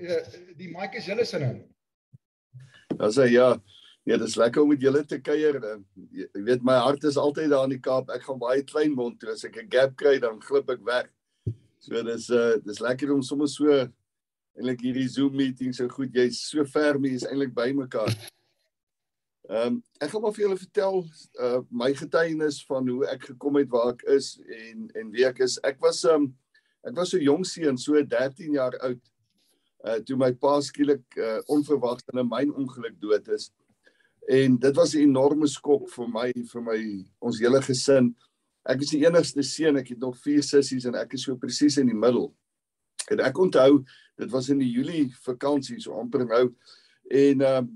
uh, die mic is julle se nou. As hy ja, nee, dis lekker om met julle te kuier. Jy weet my hart is altyd daar in die Kaap. Ek gaan baie klein word toe as ek 'n gap kry dan glip ek weg. So dis uh dis lekker om sommer so eintlik hierdie Zoom meeting so goed jy's so ver is eintlik by mekaar. Ehm um, ek gaan maar vir julle vertel uh my getuienis van hoe ek gekom het waar ek is en en wie ek is. Ek was um, ek was so jong seun, so 13 jaar oud. Uh toe my pa skielik uh onverwags in 'n mynongeluk dood is. En dit was 'n enorme skok vir my vir my ons hele gesin. Ek is die enigste seun, ek het nog vier sissies en ek is so presies in die middel. En ek onthou, dit was in die Julie vakansie so amper nou en ehm um,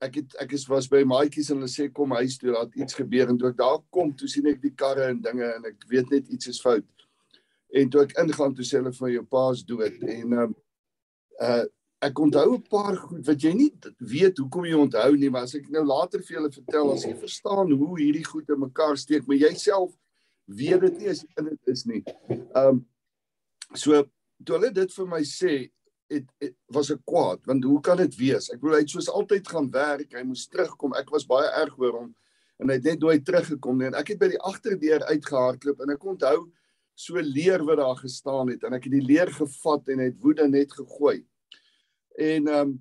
ek het ek is was by maatjies en hulle sê kom huis toe laat iets gebeur en toe ek daar kom toe sien ek die karre en dinge en ek weet net iets is fout. En toe ek ingaan toe sê hulle van jou pa's dood en ehm um, uh ek onthou 'n paar goed wat jy nie weet hoekom jy onthou nie maar as ek nou later vir julle vertel as jy verstaan hoe hierdie goed in mekaar steek maar jouself weet dit nie as jy in dit is nie. Um, so toe hulle dit vir my sê het was ek kwaad want hoe kan dit wees? Ek bedoel hy het soos altyd gaan werk, hy moes terugkom. Ek was baie erg oor hom en hy het net nooit teruggekom nie. En ek het by die agterdeur uitgehardloop en ek onthou so leer wat daar gestaan het en ek het die leer gevat en het woede net gegooi. En ehm um,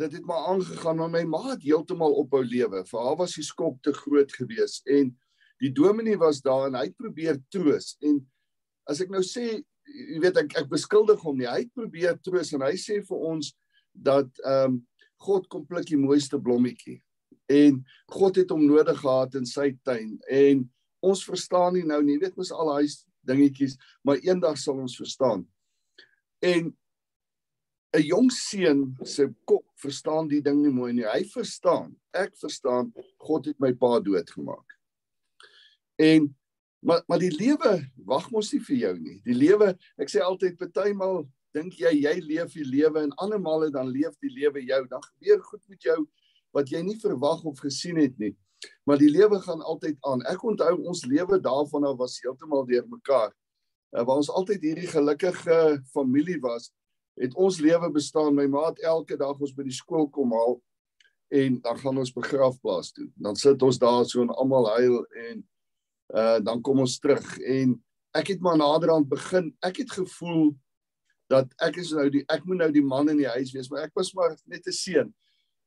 dit het maar aangegaan maar my ma het heeltemal ophou lewe. Vir haar was die skok te groot geweest en die dominee was daar en hy probeer troos en as ek nou sê jy weet ek ek beskuldig hom nie. Hy het probeer troos en hy sê vir ons dat ehm um, God kom pluk die mooiste blommetjie. En God het hom nodig gehad in sy tuin en ons verstaan nie nou nie. Weet mos al daai dingetjies, maar eendag sal ons verstaan. En 'n jong seun se kop verstaan die ding nie mooi nie. Hy verstaan. Ek verstaan God het my pa doodgemaak. En Maar maar die lewe wag mos nie vir jou nie. Die lewe, ek sê altyd partymal dink jy jy leef die lewe en ander male dan leef die lewe jou. Dan gebeur goed met jou wat jy nie verwag of gesien het nie. Maar die lewe gaan altyd aan. Ek onthou ons lewe daarvan af was heeltemal deurmekaar. Uh, waar ons altyd hierdie gelukkige familie was, het ons lewe bestaan. My maat elke dag ons by die skool kom haal en dan gaan ons begrafplaas toe. Dan sit ons daar so en almal huil en uh dan kom ons terug en ek het maar naderhand begin ek het gevoel dat ek is nou die ek moet nou die man in die huis wees maar ek was maar net 'n seun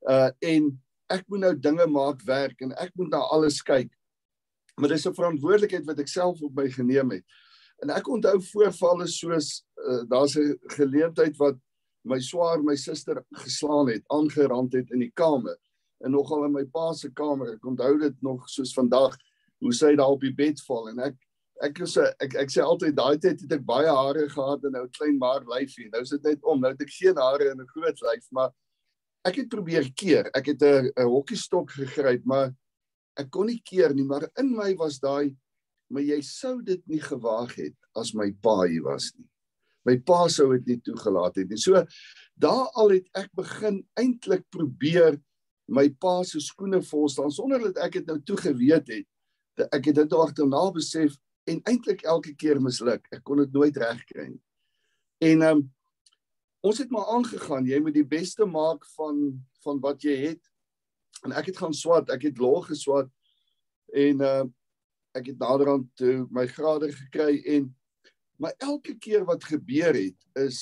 uh en ek moet nou dinge maak werk en ek moet na alles kyk. Maar dis 'n verantwoordelikheid wat ek self op my geneem het. En ek onthou voorvalle soos uh, daar's 'n geleentheid wat my swaar my suster geslaan het aangerand het in die kamer. En nogal in my pa se kamer ek onthou dit nog soos vandag hoe sy daar op die bed val. En ek ek is ek ek sê altyd daai tyd het ek baie hare gehad en nou klein maar lyfie. Nou is dit net om nou het ek geen hare en 'n groot lyf maar ek het probeer keer ek het 'n hokkiestok gegryp maar ek kon nie keer nie maar in my was daai maar jy sou dit nie gewaag het as my pa hier was nie my pa sou dit nie toegelaat het nie so daar al het ek begin eintlik probeer my pa se skoene vol staan sonder dat ek dit nou toegeweet het ek het dit agterna besef en eintlik elke keer misluk. Ek kon dit nooit regkry nie. En ehm um, ons het maar aangegaan. Jy moet die beste maak van van wat jy het. En ek het gaan swat, ek het laag geswat en uh, ek het naderhand toe my grade gekry en maar elke keer wat gebeur het is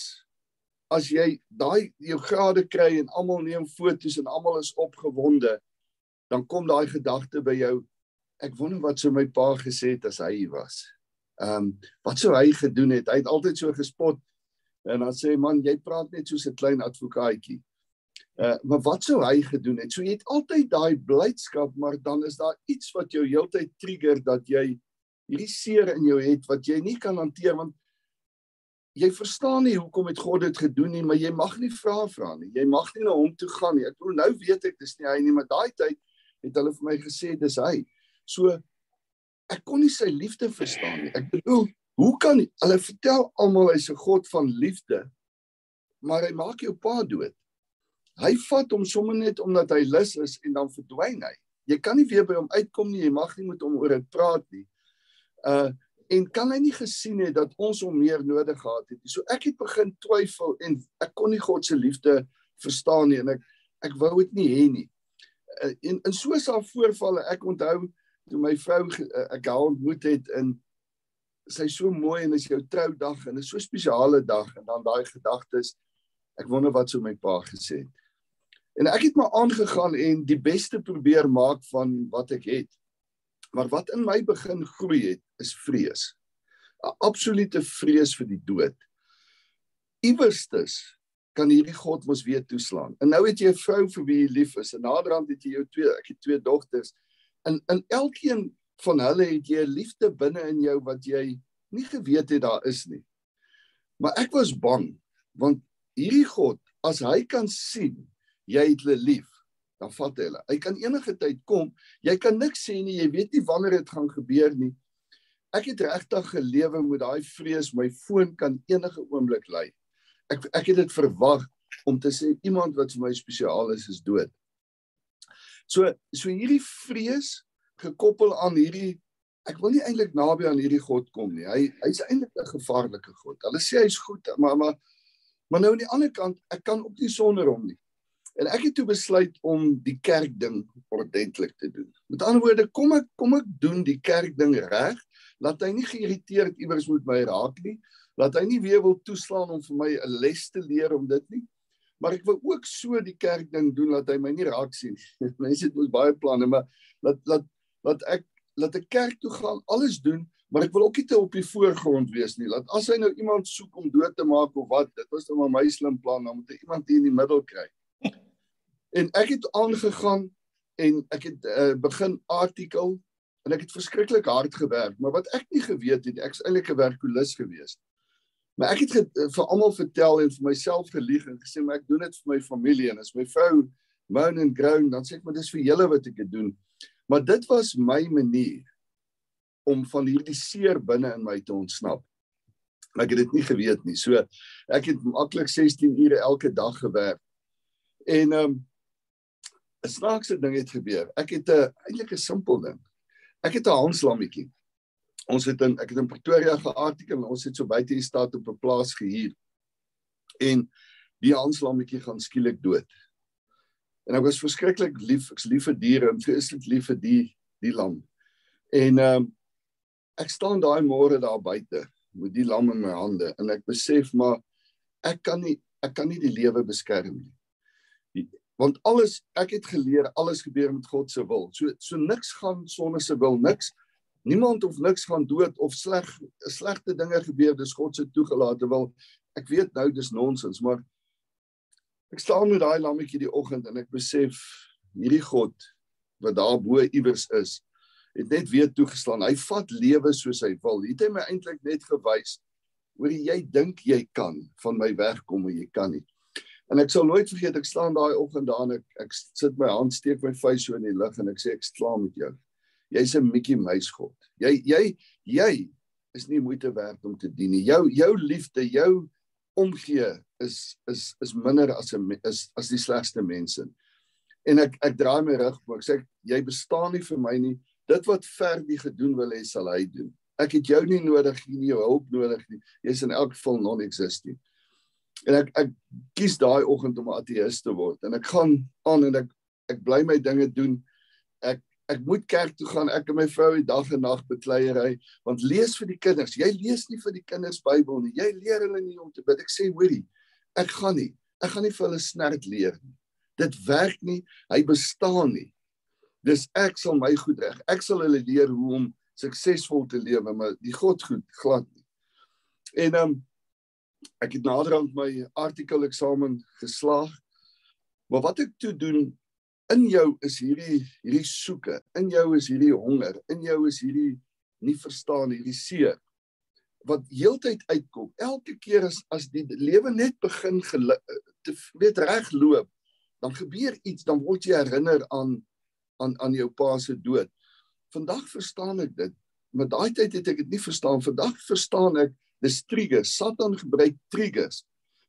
as jy daai jou grade kry en almal neem foto's en almal is opgewonde dan kom daai gedagte by jou ek wonder wat sou my pa gesê het as hy was. Ehm um, wat sou hy gedoen het? Hy het altyd so gespot en dan sê man, jy praat net soos 'n klein advokaatjie. Uh maar wat sou hy gedoen het? So jy het altyd daai blydskap, maar dan is daar iets wat jou heeltyd trigger dat jy hierdie seer in jou het wat jy nie kan hanteer want jy verstaan nie hoekom het God dit gedoen nie, maar jy mag nie vra vra nie. Jy mag nie na hom toe gaan nie. Ek bedoel nou weet ek dis nie hy nie, maar daai tyd het hulle vir my gesê dis hy. So ek kon nie sy liefde verstaan nie. Ek bedoel, hoe kan hulle vertel almal hy's 'n God van liefde, maar hy maak jou pa dood. Hy vat hom sommer net omdat hy lus is en dan verdwyn hy. Jy kan nie weer by hom uitkom nie, jy mag nie met hom oor dit praat nie. Uh en kan hy nie gesien het dat ons hom meer nodig gehad het nie. So ek het begin twyfel en ek kon nie God se liefde verstaan nie en ek ek wou dit nie hê nie. Eh, en in so 'n voorvalle ek onthou toe my vrou eh, ek haar ontmoet het in sy so mooi en is jou troudag en is so spesiale dag en dan daai gedagtes ek wonder wat sou my pa gesê het. En ek het maar aangegaan en die beste probeer maak van wat ek het. Maar wat in my begin groei het is vrees. 'n Absolute vrees vir die dood. Iewerstes kan hierdie God mos weer toeslaan. En nou het jy 'n vrou vir wie jy lief is en naderhand het jy jou twee ek het twee dogters. En in elkeen van hulle het jy 'n liefde binne in jou wat jy nie geweet het daar is nie. Maar ek was bang want hierdie God, as hy kan sien jy het hulle lief, dan vat hy hulle. Hy kan enige tyd kom. Jy kan niks sê nie, jy weet nie wanneer dit gaan gebeur nie. Ek het regtig gelewe met daai vrees my foon kan enige oomblik lei. Ek ek het dit verwag om te sê iemand wat vir my spesiaal is is dood. So so hierdie vrees gekoppel aan hierdie ek wil nie eintlik naby aan hierdie God kom nie. Hy hy's eintlik 'n gevaarlike God. Hulle sê hy's goed, maar maar maar nou aan die ander kant, ek kan ook nie sonder hom nie. En ek het toe besluit om die kerk ding ordentlik te doen. Met ander woorde, kom ek kom ek doen die kerk ding reg, laat hy nie geïrriteerd iewers moet my raak nie, laat hy nie weer wil toeslaan om vir my 'n les te leer om dit nie. Maar ek wil ook so die kerk ding doen dat hy my nie raak sien nie. Mense het mos baie planne, maar laat laat laat ek laat 'n kerk toe gaan, alles doen, maar ek wil ook nie te op die voorgrond wees nie. Laat as hy nou iemand soek om dood te maak of wat, dit was nou maar my slim plan, dan moet hy iemand hier in die middel kry. En ek het aangegaan en ek het uh, begin artikel en ek het verskriklik hard gewerk, maar wat ek nie geweet het, ek's eintlik 'n werkulis geweest. Maar ek het ge, uh, vir almal vertel en vir myself gelieg en gesê maar ek doen dit vir my familie en as my vrou moan en groan, dan sê ek maar dis vir julle wat ek dit doen. Maar dit was my manier om van hierdie seer binne in my te ontsnap. Maar ek het dit nie geweet nie. So ek het maklik 16 ure elke dag gewerk. En ehm um, 'n snaakse ding het gebeur. Ek het 'n eintlik 'n simpel ding. Ek het 'n hanslammetjie. Ons het in ek het in Pretoria geartikel en ons het so buite die stad op 'n plaas gehuur. En die hanslammetjie gaan skielik dood. En ek was verskriklik lief, ek's lief vir diere en vreeslik lief vir die die lam. En ehm um, ek staan daai môre daar buite met die lam in my hande en ek besef maar ek kan nie ek kan nie die lewe beskerm nie want alles ek het geleer alles gebeur met God se wil. So so niks gaan sonder se wil niks. Niemand of niks gaan dood of sleg slegte dinge gebeur dis God se toegelate wil. Ek weet nou dis nonsens, maar ek staan met daai lammetjie die oggend en ek besef hierdie God wat daar bo iewers is, het net weer toegeslaan. Hy vat lewe soos hy wil. Hy het my eintlik net gewys hoe jy dink jy kan van my wegkom en jy kan nie. En ek sal nooit vergeet ek staan daai oggend daar en ek ek sit my hand steek my vuis so in die lug en ek sê ek slaam met jou. Jy's 'n Mickey Mouse god. Jy jy jy is nie moeite werd om te dien nie. Jou jou liefde, jou omgee is is is minder as 'n is as die slegste mense. En ek ek draai my rug, ek sê jy bestaan nie vir my nie. Dit wat Ferdi gedoen wil hê sal hy doen. Ek het jou nie nodig nie, jou hulp nodig nie. Jy's in elk geval non-existent en ek ek kies daai oggend om 'n ateïs te word en ek gaan aan en ek ek bly my dinge doen ek ek moet kerk toe gaan. Ek en my vrou die dag en nag bekleierery. Want lees vir die kinders. Jy lees nie vir die kinders Bybel nie. Jy leer hulle nie om te bid. Ek sê hoorie ek gaan nie. Ek gaan nie vir hulle snert leer nie. Dit werk nie. Hy bestaan nie. Dis ek sal my goed reg. Ek sal hulle leer hoe om suksesvol te lewe maar die God goed glad nie. En ehm um, ek het naderhand my artikel eksamen geslaag. Maar wat ek toe doen in jou is hierdie hierdie soeke, in jou is hierdie honger, in jou is hierdie nie verstaan hierdie seer wat heeltyd uitkom. Elke keer as as die lewe net begin te weet reg loop, dan gebeur iets, dan word jy herinner aan aan aan jou pa se dood. Vandag verstaan ek dit, maar daai tyd het ek dit nie verstaan. Vandag verstaan ek dis triggers. Satan gebruik triggers.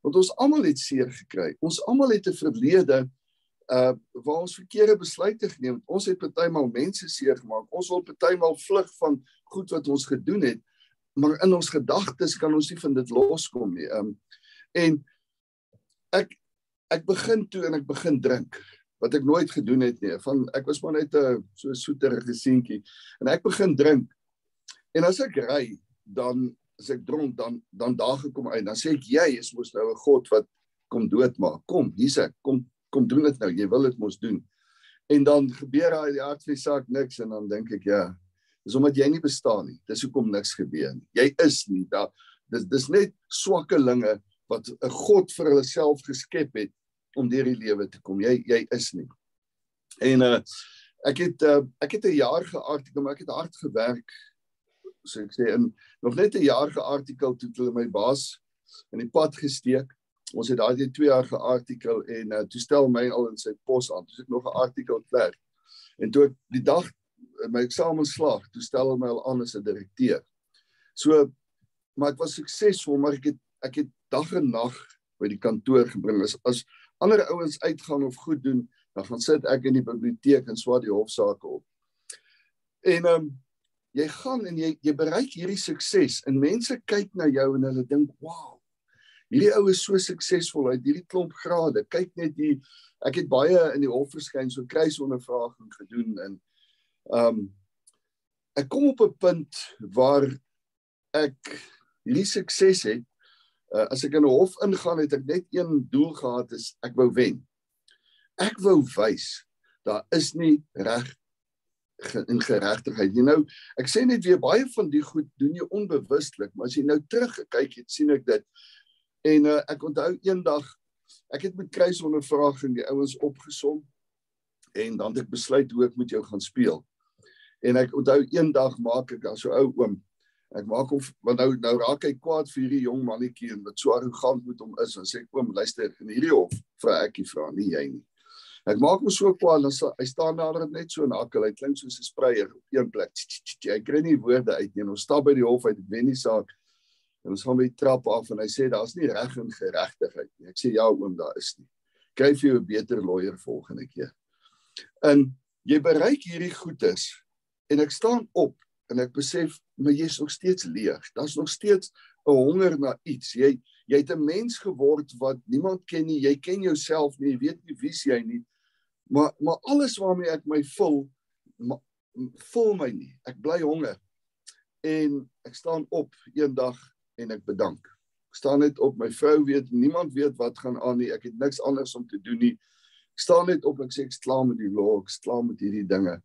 Want ons almal het seer gekry. Ons almal het 'n verlede uh waar ons verkeerde besluite geneem het. Ons het partymal mense seer gemaak. Ons wil partymal vlug van goed wat ons gedoen het maar in ons gedagtes kan ons nie van dit loskom nie. Um, en ek ek begin toe en ek begin drink wat ek nooit gedoen het nie. Van ek was maar net 'n so soeterige seentjie en ek begin drink. En as ek ry, dan as ek dronk dan dan daar gekom uit, dan sê ek jy is mos nou 'n god wat kom doodmaak. Kom, hier's ek. Kom kom doen dit nou. Jy wil dit mos doen. En dan gebeur daai die aard van die saak niks en dan dink ek ja, dis omdat jy nie bestaan nie. Dis hoekom niks gebeur nie. Jy is nie. Daar dis dis net swakkelinge wat 'n God vir hulle self geskep het om deur die lewe te kom. Jy jy is nie. En uh ek het uh ek het 'n jaar geartikel, maar ek het hard gewerk. So ek sê in nog net 'n jaar geartikel toe hulle my baas in die pad gesteek. Ons het daai 2 jaar geartikel en uh toe stel my al in sy pos aan. Toe ek nog 'n artikel klaar. En toe ek die dag my eksamen slaag, toe stel hulle my al aan as 'n direkteur. So maar ek was suksesvol, maar ek het ek het dag en nag by die kantoor gebring as as ander ouens uitgaan of goed doen, dan gaan sit ek in die biblioteek en swaar die hofsaake op. En ehm um, jy gaan en jy jy bereik hierdie sukses en mense kyk na jou en hulle dink, "Wow. Hierdie ou is so suksesvol uit hierdie klomp grade. Kyk net hier. Ek het baie in die hof verskyn so kruisondervraging gedoen en ehm um, ek kom op 'n punt waar ek hierdie sukses het uh, as ek in 'n hof ingaan het ek net een doel gehad is ek wou wen. Ek wou wys daar is nie reg in geregtigheid. Jy nou, ek sê net weer baie van die goed doen jy onbewustelik, maar as jy nou teruggekyk het, sien ek dit. En uh, ek onthou eendag ek het met kruisondervraging die ouens opgesom en dan het ek besluit hoe ek met jou gaan speel. En ek onthou eendag maak ek as so ou oom Ek maak hom want nou nou raak hy kwaad vir hierdie jong mannetjie en wat so arrogant met hom is en sê oom luister in hierdie hof vra ekie vra nie jy nie. Ek maak hom so kwaad en hy staan daar net so nakel hy klink soos 'n spreier op een plek. Hy kry nie woorde uit nie. Ons stap by die hof uit ek wen die saak. En ons gaan by die trap af en hy sê daar's nie reg en geregtigheid nie. Ek sê ja oom daar is nie. Kry vir jou 'n beter lawyer volgende keer. En jy bereik hierdie goedes en ek staan op en ek besef maar jy's nog steeds leeg. Daar's nog steeds 'n honger na iets. Jy jy het 'n mens geword wat niemand ken nie. Jy ken jouself nie. Jy weet nie wie jy nie. Maar maar alles waarmee ek my vul vul my nie. Ek bly honger. En ek staan op eendag en ek bedank. Ek staan net op. My vrou weet niemand weet wat gaan aan nie. Ek het niks anders om te doen nie. Ek staan net op en ek sê ek klaar met die law, ek klaar met hierdie dinge.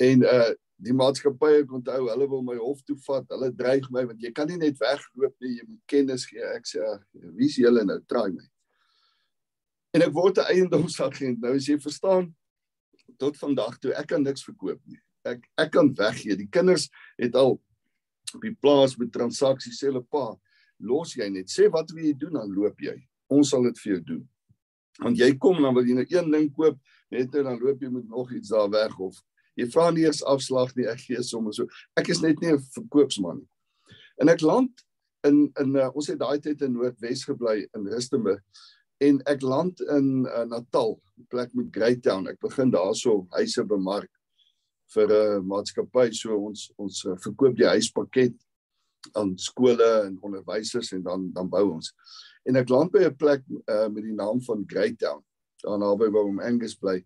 En uh die maatskappy ek onthou hulle wil my hof toe vat hulle dreig my want jy kan nie net wegloop nie jy moet kennis gee ek sê wie's julle nou try my en ek word 'n eiendomsagent nou as jy verstaan tot vandag toe ek kan niks verkoop nie ek ek kan weggee die kinders het al op die plaas met transaksies sê hulle pa los jy net sê wat wil jy doen dan loop jy ons sal dit vir jou doen want jy kom dan wil jy nou een ding koop net nou dan loop jy met nog iets daar weg of Jy vra nie eers afslag nie, ek gee sommer so. Ek is net nie 'n verkoopsman nie. En ek land in in uh, ons het daai tyd in Noordwes gebly in Rustenburg en ek land in uh, Natal, 'n plek met Greytown. Ek begin daarso huise bemark vir 'n maatskappy. So ons ons uh, verkoop die huispakket aan skole en onderwysers en dan dan bou ons. En ek land by 'n plek uh, met die naam van Greytown. Daar naby waar hom Angus bly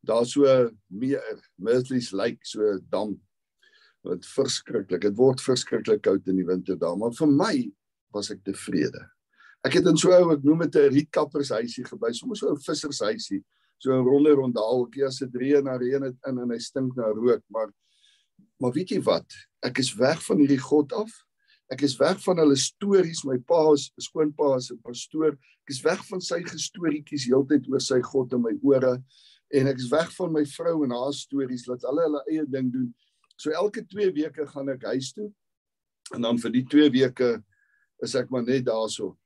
daar so meer Myrtleys Lake so dam wat verskriklik. Dit word verskriklik koud in die winter daar, maar vir my was ek tevrede. Ek het in so ou ek noem dit 'n rietkappershuisie gebly, soms so 'n vissershuisie, so 'n ronde rondaaltjie as dit reën na reën dit in en hy stink na rook, maar maar weet jy wat? Ek is weg van hierdie God af. Ek is weg van hulle stories. My pa is skoonpa is 'n pastoor. Ek is weg van sy gestorietjies heeltyd oor sy God in my ore en ek is weg van my vrou en haar stories laat hulle hulle eie ding doen. So elke 2 weke gaan ek huis toe. En dan vir die 2 weke is ek maar net daarso.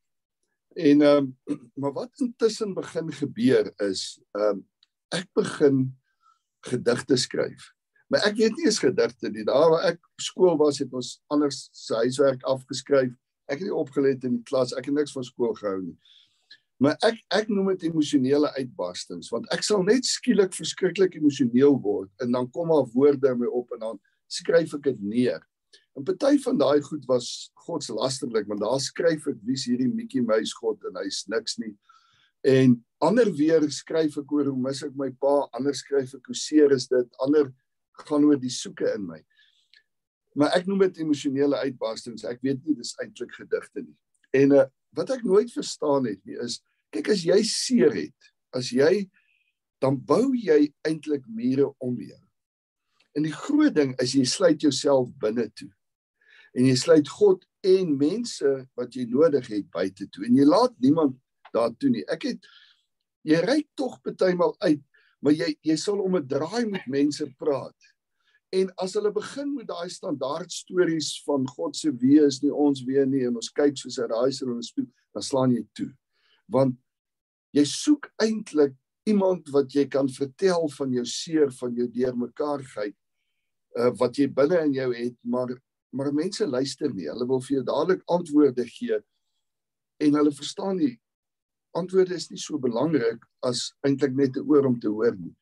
En ehm um, maar wat intussen begin gebeur is ehm um, ek begin gedigte skryf. Maar ek weet nie eens gedigte nie. Daar waar ek skool was het ons anders se huiswerk afgeskryf. Ek het nie opgelet in die klas. Ek het niks van skool gehou nie. Maar ek ek noem dit emosionele uitbarstings want ek sal net skielik verskriklik emosioneel word en dan kom daar woorde in my op en dan skryf ek dit neer. En party van daai goed was godslasterlik, want daar skryf ek wie's hierdie Mickey Mouse God en hy's niks nie. En ander weer skryf ek oor hoe mis ek my pa, ander skryf ek hoe seer is dit, ander gaan oor die soeke in my. Maar ek noem dit emosionele uitbarstings. Ek weet nie dis eintlik gedigte nie. En uh, wat ek nooit verstaan het nie is kyk as jy seer het, as jy dan bou jy eintlik mure om jou. En die groot ding is jy sluit jouself binne toe. En jy sluit God en mense wat jy nodig het buite toe. En jy laat niemand daartoe nie. Ek het jy ry tog bytelmal uit, maar jy jy sal om 'n draai met mense praat. En as hulle begin met daai standaard stories van God se wie is nie ons wie nie en ons kyk soos 'n raaisel in 'n spieël, dan slaan jy toe. Want jy soek eintlik iemand wat jy kan vertel van jou seer, van jou deurmekaarheid, uh wat jy binne in jou het, maar maar mense luister nie. Hulle wil vir jou dadelik antwoorde gee en hulle verstaan nie antwoorde is nie so belangrik as eintlik net 'n oor om te hoor nie.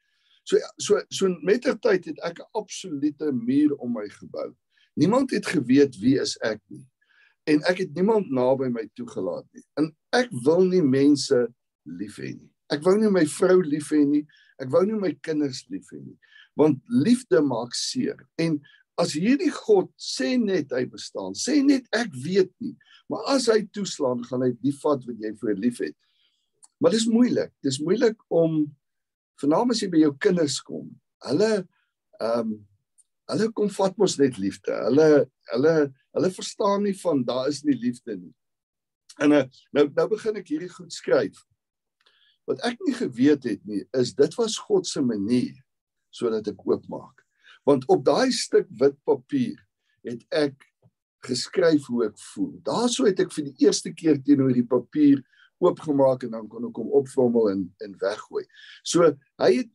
So so so mettertyd het ek 'n absolute muur om my gebou. Niemand het geweet wie is ek nie. En ek het niemand naby my toegelaat nie. En ek wil nie mense lief hê nie. Ek wou nie my vrou lief hê nie. Ek wou nie my kinders lief hê nie. Want liefde maak seer. En as hierdie God sê net hy bestaan, sê net ek weet nie, maar as hy toeslaan, gaan hy die vat wat jy vir lief het. Maar dis moeilik. Dis moeilik om veral as jy by jou kinders kom. Hulle ehm um, hulle kom vat mos net liefde. Hulle hulle hulle verstaan nie van daar is nie liefde nie. En uh, nou nou begin ek hierdie goed skryf. Wat ek nie geweet het nie is dit was God se manier sodat ek oopmaak. Want op daai stuk wit papier het ek geskryf hoe ek voel. Daarso het ek vir die eerste keer teenoor die papier oopgemaak en dan kon ek hom opvrommel en en weggooi. So hy het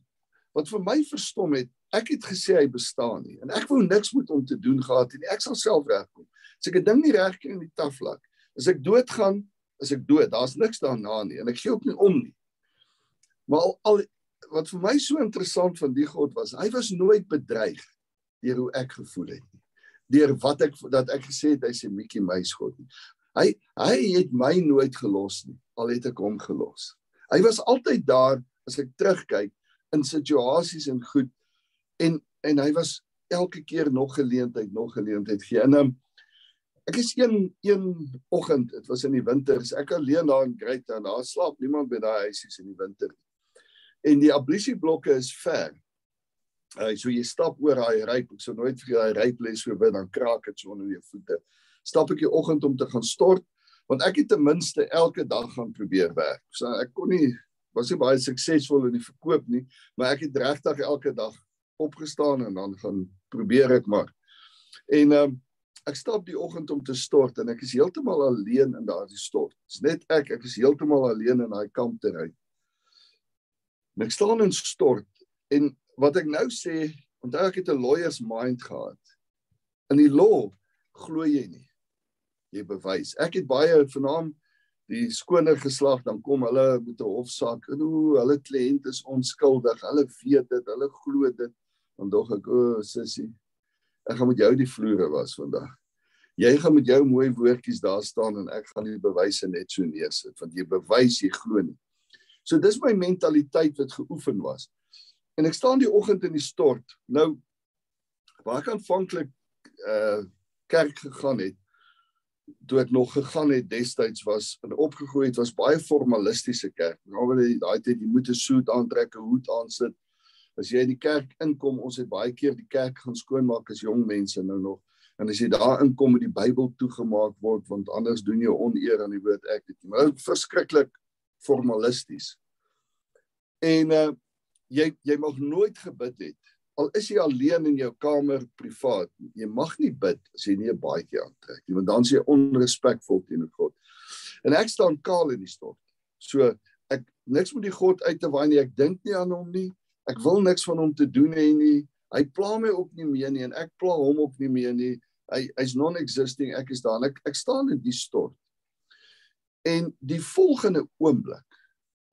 wat vir my verstom het, ek het gesê hy bestaan nie en ek wou niks met hom te doen gehad nie. Ek sal self regkom. As ek 'n ding nie reg kry in die taflak, as ek doodgaan, as ek dood, daar's niks daarna nie en ek gee ook nie om nie. Maar al, al wat vir my so interessant van die God was, hy was nooit bedreig deur hoe ek gevoel het nie. Deur wat ek dat ek gesê het hy's 'n Mickey Mouse God nie. Hy hy het my nooit gelos nie, al het ek hom gelos. Hy was altyd daar as ek terugkyk in situasies en goed en en hy was elke keer nog geleentheid, nog geleentheid gee. En um, ek is een een oggend, dit was in die winter, ek alleen daar in Greytown, daar slaap niemand by daai huisies in die winter. En die ablisieblokke is ver. Uh, so jy stap oor daai ryp, ek sou nooit vir daai ryp lê so binne dan kraak dit so onder jou voete stap ek die oggend om te gaan stort want ek het ten minste elke dag gaan probeer werk. So ek kon nie was nie baie suksesvol in die verkoop nie, maar ek het regtig elke dag opgestaan en dan gaan probeer ek maar. En ehm um, ek stap die oggend om te stort en ek is heeltemal alleen in daardie stort. Dit's net ek, ek is heeltemal alleen in daai kampterrein. En ek staan in stort en wat ek nou sê, onthou ek het 'n lawyer's mind gehad. In die law glo jy nie jy bewys. Ek het baie vanaand die skoner geslag dan kom hulle met 'n hofsaak en hoe hulle kliënt is onskuldig. Hulle weet dit, hulle glo dit. Dan dog ek, o, sussie, ek gaan met jou die vloere was vandag. Jy gaan met jou mooi woordjies daar staan en ek gaan die bewyse net so neersit want jy bewys jy glo nie. So dis my mentaliteit wat geoefen was. En ek staan die oggend in die stort. Nou waar ek aanvanklik uh kerk gegaan het, toe ek nog gegaan het destyds was en opgegroei het was baie formalistiese kerk. Nou wil jy daai tyd jy moet 'n soet aantrek, 'n hoed aansit. As jy in die kerk inkom, ons het baie keer die kerk gaan skoonmaak as jong mense nou nog. En as jy daar inkom met die Bybel toegemaak word want anders doen jy oneer aan die woord ek dit. Maar dit is verskriklik formalisties. En uh jy jy mag nooit gebid het al is jy alleen in jou kamer privaat, jy mag nie bid as jy nie 'n baadjie aantrek nie, want dan is jy onrespekvol teenoor God. En ek staan kaal in die stort. So ek niks met die God uit te waai nie. Ek dink nie aan hom nie. Ek wil niks van hom te doen hê nie. Hy pla my ook nie meer nie en ek pla hom ook nie meer nie. Hy hy's non-existing. Ek is daar. Ek ek staan in die stort. En die volgende oomblik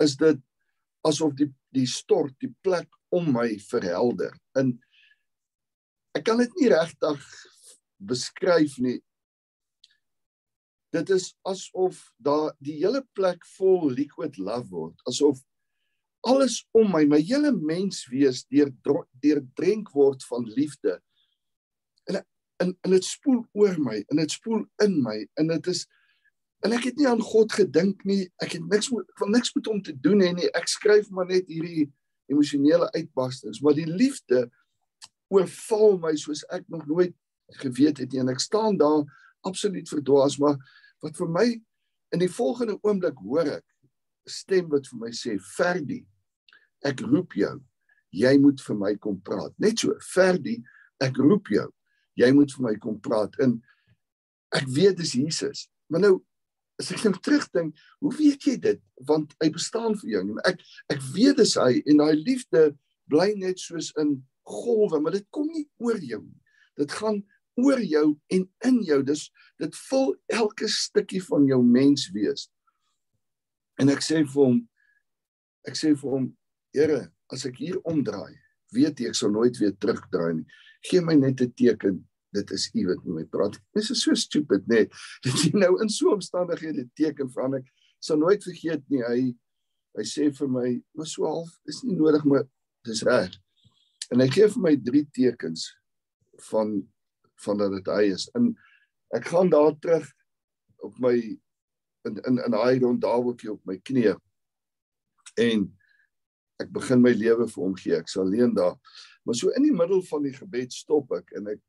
is dit asof die die stort die plek om my verhelder. In ek kan dit nie regtig beskryf nie. Dit is asof daar die hele plek vol liquid love word, asof alles om my, my hele menswees deur deur drink word van liefde. En en dit spoel oor my en dit spoel in my en dit is en ek het nie aan God gedink nie. Ek het niks moet van niks met hom te doen hê nie. Ek skryf maar net hierdie emosionele uitbarstings, maar die liefde oorval my soos ek nog nooit geweet het nie. En ek staan daar absoluut verdwaas. Maar wat vir my in die volgende oomblik hoor ek stem wat vir my sê Ferdi ek roep jou. Jy moet vir my kom praat. Net so Ferdi ek roep jou. Jy moet vir my kom praat. En ek weet dis Jesus. Maar nou as ek net terugdink hoe weet jy dit want hy bestaan vir jou ek ek weet dis hy en daai liefde bly net soos in golwe maar dit kom nie oor jou nie dit gaan oor jou en in jou. Dis dit vul elke stukkie van jou mens wees. En ek sê vir hom ek sê vir hom Here, as ek hier omdraai, weet jy ek sal nooit weer terugdraai nie. Gee my net 'n teken. Dit is U wat met my praat. Dis so stupid, nee. Dat jy nou in so omstandighede teken van ek sal nooit vergeet nie. Hy hy sê vir my, "Maar so half is nie nodig, maar dis reg." En hy gee vir my drie tekens van van dat dit hy is. En ek gaan daar terug op my in in in daai rond daaroortjie op my knie. En ek begin my lewe vir hom gee. Ek's alleen daar. Maar so in die middel van die gebed stop ek en ek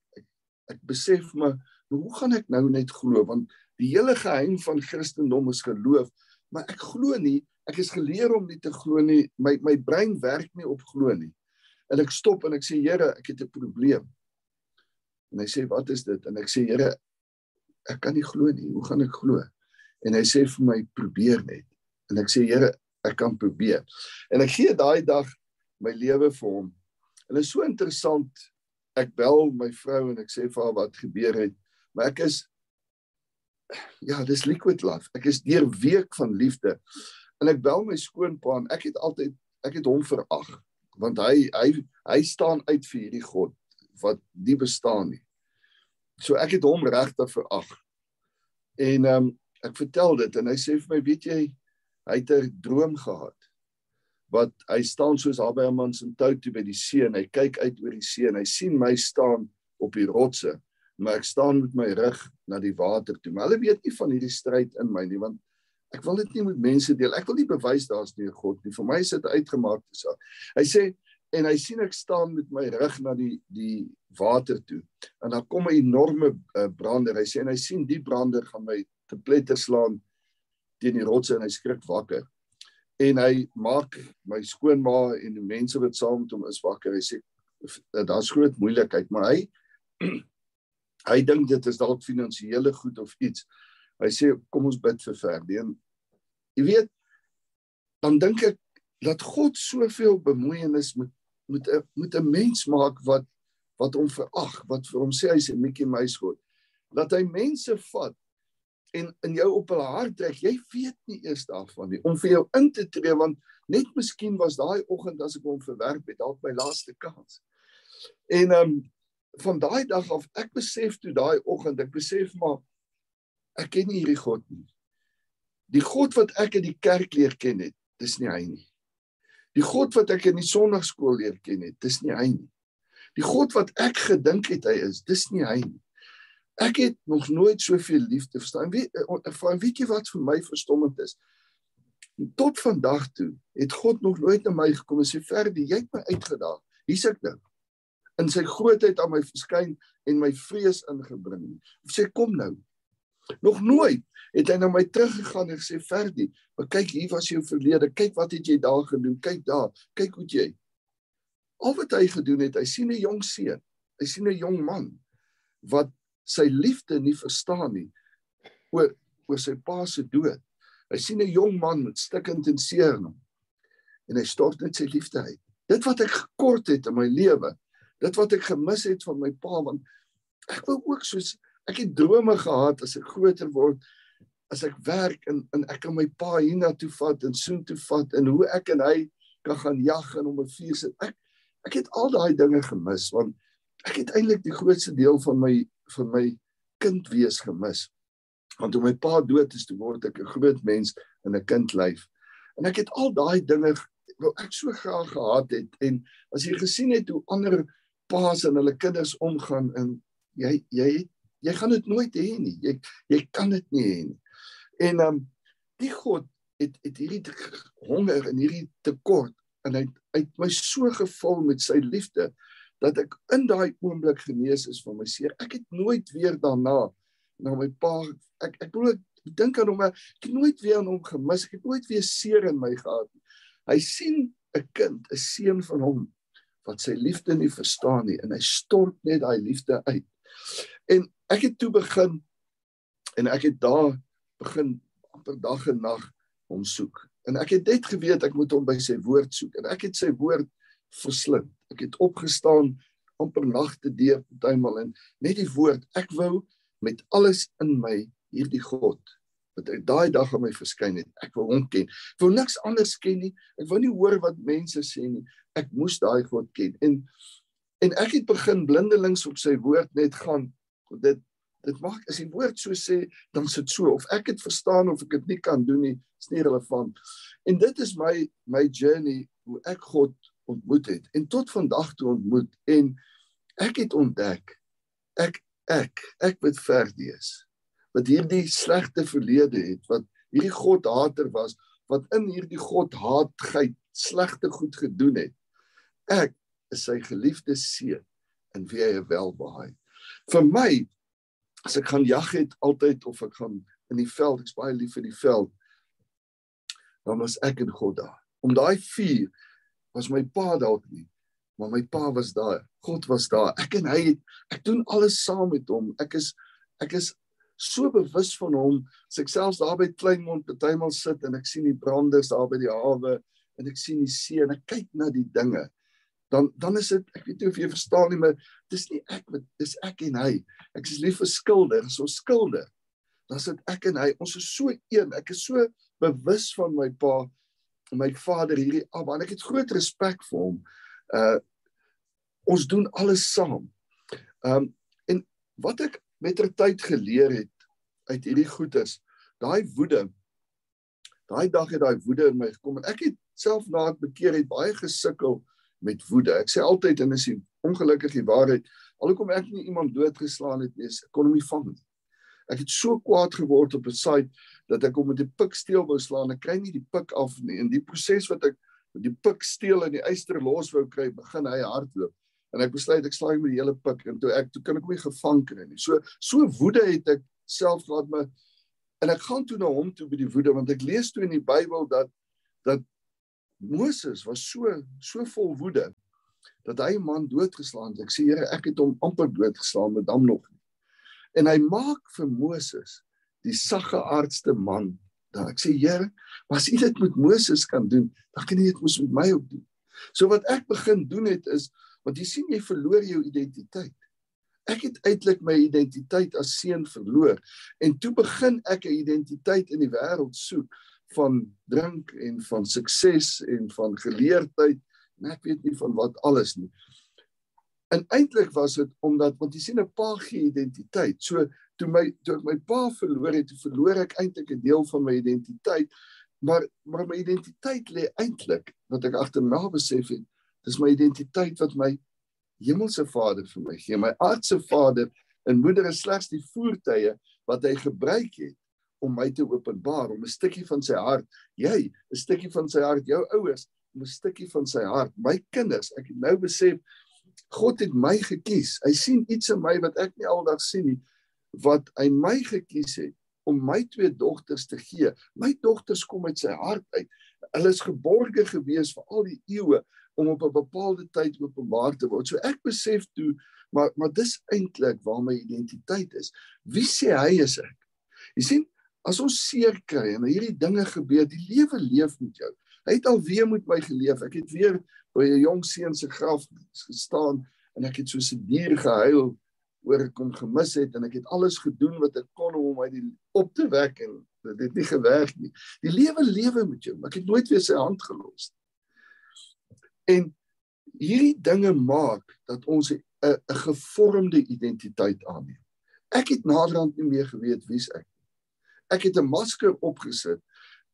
ek besef my hoe gaan ek nou net glo want die hele geheim van Christendom is geloof, maar ek glo nie. Ek is geleer om nie te glo nie. My my brein werk nie op glo nie. En ek stop en ek sê Here, ek het 'n probleem. En hy sê wat is dit? En ek sê Here, ek kan nie glo nie. Hoe gaan ek glo? En hy sê vir my probeer net. En ek sê Here, ek kan probeer. En ek gee daai dag my lewe vir hom. En dit is so interessant. Ek bel my vrou en ek sê vir haar wat gebeur het. Maar ek is ja, dis liquid love. Ek is deur week van liefde. En ek bel my skoonpa en ek het altyd ek het hom verag want hy hy hy staan uit vir hierdie God wat nie bestaan nie. So ek het hom regtig verag. En ehm um, ek vertel dit en hy sê vir my, weet jy, hy het 'n droom gehad. Wat hy staan soos man se tou toe by die see en hy kyk uit oor die see en hy sien my staan op die rotse, maar ek staan met my rug na die water toe. Maar hulle weet nie van hierdie stryd in my nie want ek wil dit nie met mense deel. Ek wil nie bewys daar's nie 'n God nie. Vir my is dit uitgemaak te saak. Hy sê en hy sien ek staan met my rug na die die water toe en dan kom 'n enorme uh, brander hy sê en hy sien die brander gaan my te pletter slaan teen die rotse en hy skrik wakker en hy maak my skoonma en die mense wat saam met hom is wakker. Hy sê daar's groot moeilikheid maar hy hy dink dit is dalk finansiële goed of iets. Hy sê kom ons bid vir Ferdien jy weet dan dink ek dat God soveel bemoeienis met moet 'n moet 'n mens maak wat wat hom verag, wat vir hom sê hy's 'n Mickey Mouse god. Laat hy mense vat en in jou op hulle hart trek. Jy weet nie eers daarvan nie om vir jou in te tree want net miskien was daai oggend as ek hom verwerp het dalk my laaste kans. En ehm um, van daai dag af ek besef toe daai oggend ek besef maar ek ken nie hierdie God nie. Die God wat ek in die kerk leer ken het, dis nie hy nie. Die God wat ek in die sonnaarskool leer ken het, dis nie hy nie. Die God wat ek gedink het hy is, dis nie hy nie. Ek het nog nooit soveel liefde verstaan. Wie van weet jy wat vir my verstommend is? Tot vandag toe het God nog nooit na my gekom en sê Ferdi, jy het my uitgedaag. Hier's ek nou. In sy grootheid aan my verskyn en my vrees ingebring. Of sê kom nou. Nog nooit het hy na my teruggegaan en gesê Ferdi, maar kyk hier was jou verlede, kyk wat het jy daar gedoen, kyk daar, kyk hoe jy. Al wat hy gedoen het, hy sien 'n jong seun, hy sien 'n jong man wat sy liefde nie verstaan nie oor oor sy pa se dood. Hy sien 'n jong man met stikkend en seer in hom en hy stort net sy liefde uit. Dit wat ek gekort het in my lewe, dit wat ek gemis het van my pa want ek wou ook soos ek het drome gehad as ek groter word as ek werk en en ek kan my pa hiernatoe vat en soen toe vat en hoe ek en hy kan gaan jag en om 'n vuur sit. Ek ek het al daai dinge gemis want ek het eintlik die grootste deel van my van my kind wees gemis. Want toe my pa dood is, toe word ek 'n groot mens in 'n kindlyf. En ek het al daai dinge wou ek so graag gehad het en as jy gesien het hoe ander paas en hulle kinders omgaan en jy jy jy gaan dit nooit hê nie. Jy jy kan dit nie hê nie. En ehm um, die God het het hierdie honger en hierdie tekort en hy het my so gevul met sy liefde dat ek in daai oomblik genees is van my seer. Ek het nooit weer daarna na my pa ek ek bedoel ek dink aan hom ek het nooit weer aan hom gemis. Ek het nooit weer seer in my gehad nie. Hy sien 'n kind, 'n seun van hom wat sy liefde nie verstaan nie en hy stort net daai liefde uit. En ek het toe begin en ek het daar begin amper dag en nag hom soek. En ek het net geweet ek moet hom by sy woord soek en ek het sy woord verslind. Ek het opgestaan amper nagte deur partymal en net die woord ek wou met alles in my hierdie God wat hy daai dag aan my verskyn het. Ek wou hom ken. Ek wou niks anders ken nie. Ek wou nie hoor wat mense sê nie. Ek moes daai God ken. En en ek het begin blindelings op sy woord net gaan. Dit dit maak as die woord so sê, dan sit so of ek dit verstaan of ek dit nie kan doen nie, is nie relevant. En dit is my my journey hoe ek God ontmoet het. En tot vandag toe ontmoet en ek het ontdek ek ek ek met verdees wat hierdie slegte verlede het wat hierdie God hater was wat in hierdie God haatgeit slegte goed gedoen het. Ek is sy geliefde seun in wie hy welbehaag vir my as ek gaan jag het altyd of ek gaan in die veld ek's baie lief vir die veld dan was ek en God daar. Om daai vuur was my pa dalk nie, maar my pa was daar. God was daar. Ek en hy ek doen alles saam met hom. Ek is ek is so bewus van hom. As ek selfs daar by Kleinmond partymal sit en ek sien die branders daar by die hawe en ek sien die see en ek kyk na die dinge, dan dan is dit ek weet nie of jy verstaan nie, maar dis nie ek met dis ek en hy. Ek is lief vir skilder, so skilder. Dan sit ek en hy, ons is so een. Ek is so bewus van my pa my vader hierdie Abba en ek het groot respek vir hom. Uh ons doen alles saam. Um en wat ek met ter tyd geleer het uit hierdie goeters, daai woede. Daai dag het daai woede in my gekom en ek het self na ek bekeer het baie gesukkel met woede. Ek sê altyd en is die ongelukkig die waarheid, alhoewel ek nie iemand doodgeslaan het nie, ek kon hom nie vang nie. Ek het so kwaad geword op 'n site dat ek hom met die pik steel wou slaan. Ek kry nie die pik af nie. In die proses wat ek die pik steel en die eyster los wou kry, begin hy hardloop. En ek besluit ek slaai met die hele pik en toe ek toe kan ek hom nie gevang kry nie. So so woede het ek self gehad my en ek gaan toe na hom toe by die woede want ek lees toe in die Bybel dat dat Moses was so so vol woede dat hy 'n man doodgeslaan het. Ek sê Here, ek het hom amper doodgeslaan, maar dan nog. En hy maak vir Moses die sagge aardste man. Dan ek sê Here, as U dit met Moses kan doen, dan kan U dit mos met my ook doen. So wat ek begin doen het is want jy sien jy verloor jou identiteit. Ek het uiteindelik my identiteit as seun verloor en toe begin ek 'n identiteit in die wêreld soek van drink en van sukses en van geleerdheid en ek weet nie van wat alles nie. En eintlik was dit omdat want jy sien 'n pa gee identiteit. So toe my toe ek my pa verloor het, verloor ek eintlik 'n deel van my identiteit. Maar maar my identiteit lê eintlik wat ek agterna besef het, dis my identiteit wat my hemelse Vader vir my gee. My aardse Vader en moeder is slegs die voertuie wat hy gebruik het om my te openbaar, om 'n stukkie van sy hart, jy, 'n stukkie van sy hart, jou ouers, 'n stukkie van sy hart, my kinders. Ek het nou besef God het my gekies. Hy sien iets in my wat ek nie aldag sien nie wat hy my gekies het om my twee dogters te gee. My dogters kom uit sy hart uit. Hulle is geborge gewees vir al die eeue om op 'n bepaalde tyd openbaar te word. So ek besef toe maar maar dis eintlik waar my identiteit is. Wie sê hy is ek? Jy sien, as ons seer kry en hierdie dinge gebeur, die lewe leef met jou. Hy het al weer met my geleef. Ek het weer by 'n jong seun se graf gestaan en ek het soos 'n dier gehuil oor ek hom gemis het en ek het alles gedoen wat ek kon om hom uit die op te wek en dit het nie gewerk nie. Die lewe lewe met jou, ek het nooit weer sy hand gelos nie. En hierdie dinge maak dat ons 'n 'n gevormde identiteit aanneem. Ek het naderhand nie meer geweet wie's ek nie. Ek het 'n masker opgesit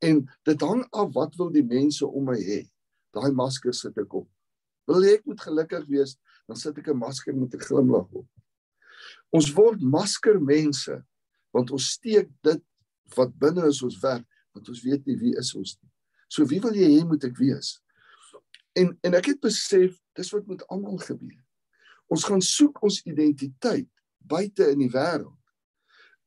en dit hang af wat wil die mense om my hê. Daai masker sit ek op. Wil jy ek moet gelukkig wees, dan sit ek 'n masker met 'n glimlag op. Ons word maskermense want ons steek dit wat binne is ons werk want ons weet nie wie is ons nie. So wie wil jy hê moet ek wees? En en ek het besef dis wat met almal gebeur. Ons gaan soek ons identiteit buite in die wêreld.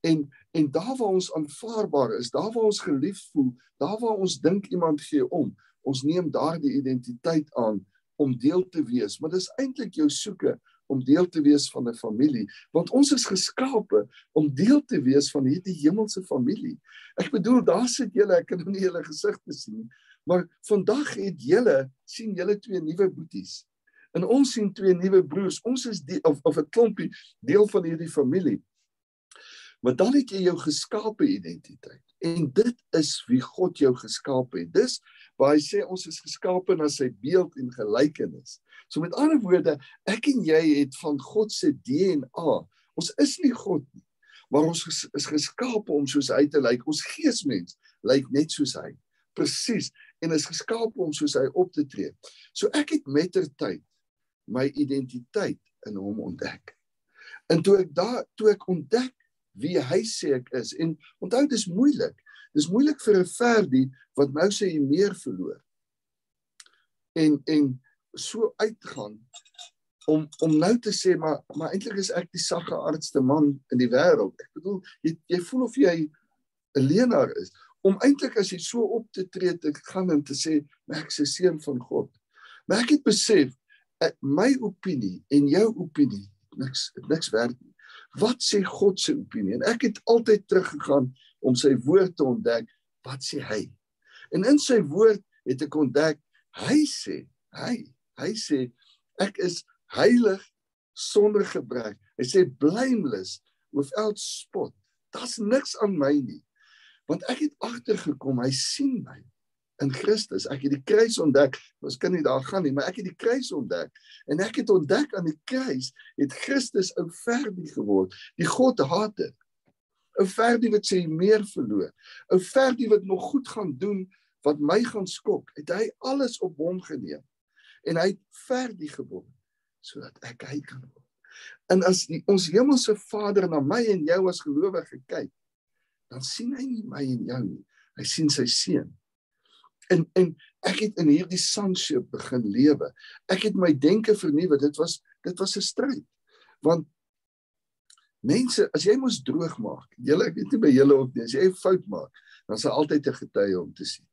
En en daar waar ons aanvaarbaar is, daar waar ons geliefd voel, daar waar ons dink iemand gee om, ons neem daardie identiteit aan om deel te wees, maar dis eintlik jou soeke om deel te wees van 'n familie, want ons is geskape om deel te wees van hierdie hemelse familie. Ek bedoel, daar sit julle, ek kan nou nie julle gesigte sien nie, maar vandag het julle sien julle twee nuwe boeties. En ons sien twee nuwe broers. Ons is die of of 'n klompie deel van hierdie familie. Maar dan het jy jou geskape identiteit. En dit is wie God jou geskaap het. Dis waar hy sê ons is geskape na sy beeld en gelykenis. So met ander woorde, ek en jy het van God se DNA. Ons is nie God nie, maar ons is geskape om soos hy te lyk. Ons geesmens lyk net soos hy. Presies en is geskape om soos hy op te tree. So ek het mettertyd my identiteit in hom ontdek. En toe ek daar toe ek ontdek wie hy sê ek is. En onthou dis moeilik. Dis moeilik vir 'n verdie wat nou sê hy meer verloor. En en so uitgaan om om nou te sê maar maar eintlik is ek die sagge artste man in die wêreld. Ek bedoel jy jy voel of jy 'n leenaar is om eintlik as jy so op te tree te gaan en te sê ek is 'n seun van God. Maar ek het besef ek, my opinie en jou opinie niks niks werd nie. Wat sê God se opinie? En ek het altyd teruggegaan om sy woord te ontdek. Wat sê hy? En in sy woord het ek ontdek hy sê, hy, hy sê ek is heilig sonder gebrek. Hy sê blameless without spot. Daar's niks aan my nie. Want ek het agtergekom, hy sien my in Christus. Ek het die kruis ontdek. Ons kan nie daar gaan nie, maar ek het die kruis ontdek. En ek het ontdek aan die kruis het Christus 'n verdie geword. Die God hater. 'n Verdie wat sê meer verloor. 'n Verdie wat nog goed gaan doen wat my gaan skok. Het hy alles op hom geneem. En hy het verdie geword sodat ek hy kan word. En as die, ons hemelse Vader na my en jou as gelowige kyk, dan sien hy nie my en jou nie. Hy sien sy seun en en ek het in hierdie sonship begin lewe. Ek het my denke vernuwe. Dit was dit was 'n stryd. Want mense, as jy mos droog maak, julle ek weet nie by julle ook nie, as jy 'n fout maak, dan sal altyd 'n getuie om te sien.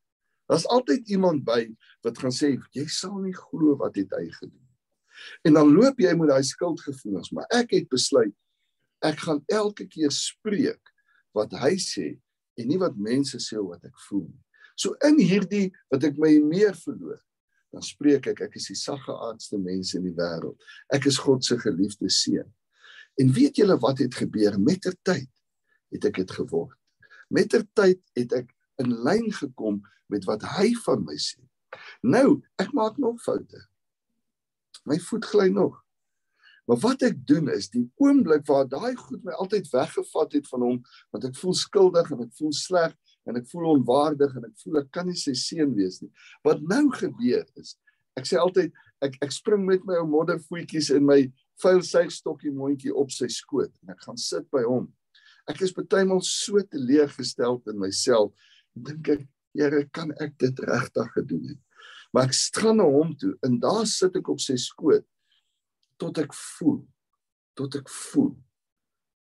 Daar's altyd iemand by wat gaan sê jy sal nie glo wat het hy gedoen. En dan loop jy met daai skuldgevoelens, maar ek het besluit ek gaan elke keer spreek wat hy sê en nie wat mense sê wat ek voel nie. So in hierdie wat ek my meer verloor, dan spreek ek ek is die saggeaardste mens in die wêreld. Ek is God se geliefde seun. En weet julle wat het gebeur met ter tyd? Het ek dit geword. Met ter tyd het ek in lyn gekom met wat hy van my sê. Nou, ek maak nog foute. My voet gly nog. Maar wat ek doen is die oomblik waar daai goed my altyd weggevat het van hom, want ek voel skuldig en ek voel sleg en ek voel onwaardig en ek voel ek kan nie sy seun wees nie. Wat nou gebeur is, ek sê altyd ek ek spring met my ou moddervoetjies in my vuil suigstokkie mondjie op sy skoot en ek gaan sit by hom. Ek is bytelmal so teleurgestel in myself. Dink ek, Here, kan ek dit regtig gedoen het? Maar ek gaan na hom toe en daar sit ek op sy skoot tot ek voel tot ek voel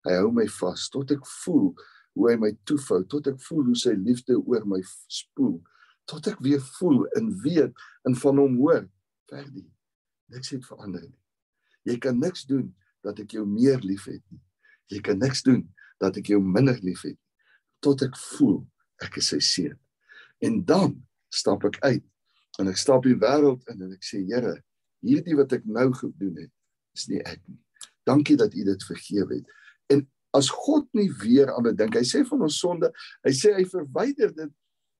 hy hou my vas tot ek voel hoe hy my toefou tot ek voel hoe sy liefde oor my spoel tot ek weer voel en weet en van hom hoor verdie niks het verander nie. Jy kan niks doen dat ek jou meer liefhet nie. Jy kan niks doen dat ek jou minder liefhet tot ek voel ek is sy seun. En dan stap ek uit en ek stap die wêreld in en ek sê Here hierdie wat ek nou gedoen het is nie ek nie. Dankie dat u dit vergewe het as God nie weer aan dit dink. Hy sê van ons sonde, hy sê hy verwyder dit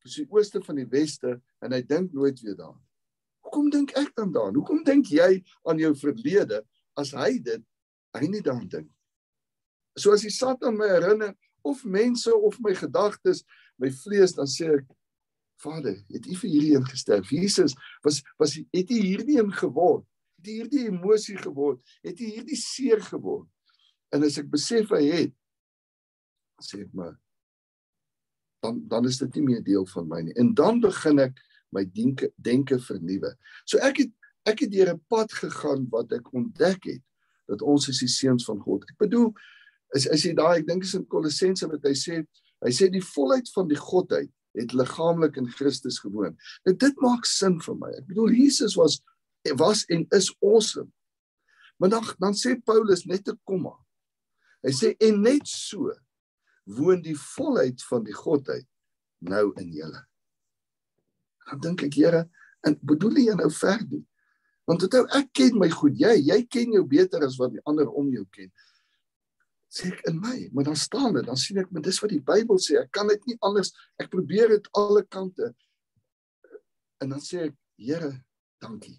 soos die ooste van die weste en hy dink nooit weer daaraan. Hoekom dink ek dan daaraan? Hoekom dink jy aan jou verlede as hy dit hy nie daaraan dink? So as die Satan my herinner of mense of my gedagtes, my vlees, dan sê ek Vader, het U vir hierdie een gesterf? Jesus was was het U hierdie een geword? Het U hierdie emosie geword? Het U hierdie seer geword? En as ek besef hy het, sê ek maar dan dan is dit nie meer deel van my nie. En dan begin ek my denke denke vernuwe. So ek het ek het deur 'n pad gegaan wat ek ontdek het dat ons is die seuns van God. Ek bedoel is is jy daai ek dink is in Kolossense wat hy sê hy sê die volheid van die godheid het liggaamlik in Christus gewoon. Nou dit maak sin vir my. Ek bedoel Jesus was was en is awesome. Maar dan dan sê Paulus net 'n komma. Hy sê en net so woon die volheid van die godheid nou in julle. Dan dink ek Here, en bedoel jy nou verdie? Want onthou ek ken my goed, jy jy ken jou beter as wat die ander om jou ken sê ek in my, maar dan staan dit, dan sien ek, maar dis wat die Bybel sê, ek kan dit nie anders, ek probeer dit alle kante. En dan sê ek, Here, dankie.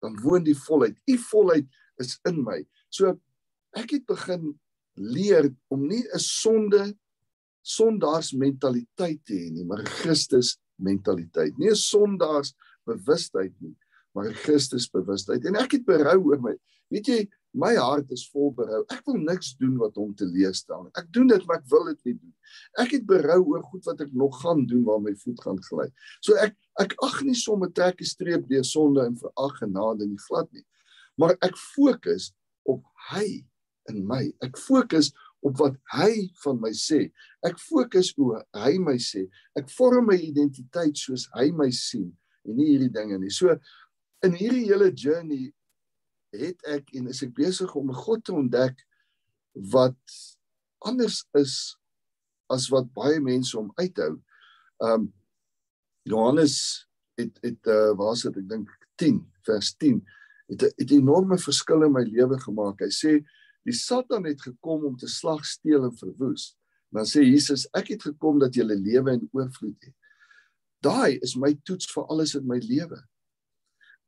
Dan woon die volheid. U volheid is in my. So ek het begin leer om nie 'n sonde sondaars mentaliteit te hê nie, maar 'n Christus mentaliteit. Nie 'n sondaars bewustheid nie, maar 'n Christus bewustheid. En ek het berou oor my. Weet jy, my hart is vol berou. Ek wil niks doen wat hom teleurstel nie. Ek doen dit, maar ek wil dit nie doen. Ek het berou oor goed wat ek nog gaan doen waar my voet gaan gly. So ek ek ag nie sommer trek 'n streep deur sonde en verag genade nie glad nie. Maar ek fokus op hy in my. Ek fokus op wat hy van my sê. Ek fokus hoe hy my sê. Ek vorm my identiteit soos hy my sien en nie hierdie dinge nie. So in hierdie hele journey het ek en is ek besig om 'n God te ontdek wat anders is as wat baie mense om uithou. Um Johannes het het uh, waar is dit ek dink 10 vers 10 het 'n enorme verskil in my lewe gemaak. Hy sê die Satan het gekom om te slag, steel en verwoes. Dan sê Jesus ek het gekom dat 'n lewe in oorvloed het. Daai is my toets vir alles in my lewe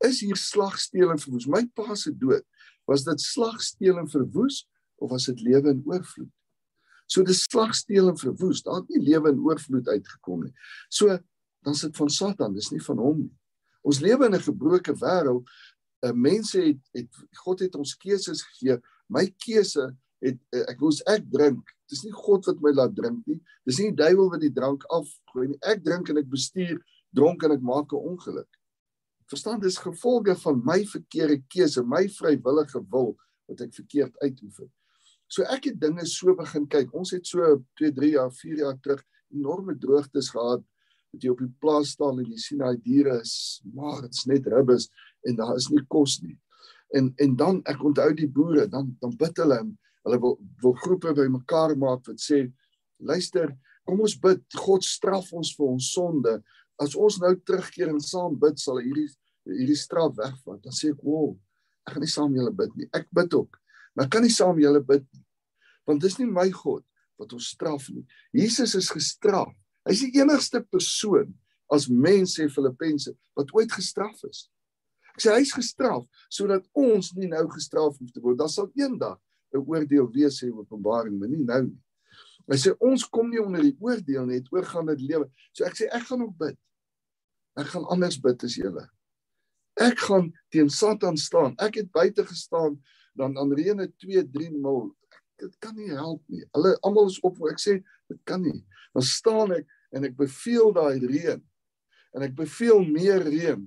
is hier slag, steel en verwoes. My pa se dood, was dit slag, steel en verwoes of was dit lewe in oorvloed? So dis slag, steel en verwoes. Daar het nie lewe in oorvloed uitgekom nie. So dan sit van Satan, dis nie van hom nie. Ons lewe in 'n gebroke wêreld. Mense het het God het ons keuses gegee. My keuse het uh, ek moes ek drink. Dis nie God wat my laat drink nie. Dis nie die duiwel wat die drank afgooi nie. Ek drink en ek bestuur dronk en ek maak 'n ongeluk. Verstaan dis gevolge van my verkeerde keuse, my vrywillige wil wat ek verkeerd uitoefen. So ek het dinge so begin kyk. Ons het so 2, 3 jaar, 4 jaar terug enorme droogtes gehad. Dat jy op die plaas staan en jy sien daai diere is maar dit's net ribbes en daar is nie kos nie. En en dan ek onthou die boere, dan dan bid hulle hulle wil wil groepe bymekaar maak wat sê luister, kom ons bid, God straf ons vir ons sonde. As ons nou terugkeer en saam bid sal hierdie hierdie straf wegvat. Dan sê ek wow ek gaan nie saam julle bid nie. Ek bid ook maar ek kan nie saam julle bid nie. Want dis nie my God wat ons straf nie. Jesus is gestraf. Hy's die enigste persoon as mens sê Filippense wat ooit gestraf is ek sê hy's gestraf sodat ons nie nou gestraf hoef te word dan sal eendag 'n oordeel wees sê Openbaring maar nie nou nie Hy sê ons kom nie onder die oordeel nie, het oorgaan dit lewe. So ek sê ek gaan ook bid. Ek gaan anders bid as julle. Ek gaan teen Satan staan. Ek het buite gestaan dan dan reëne 2 3 mil. Dit kan nie help nie. Hulle almal is op ek sê dit kan nie. Dan staan ek en ek beveel daai reën. En ek beveel meer reën.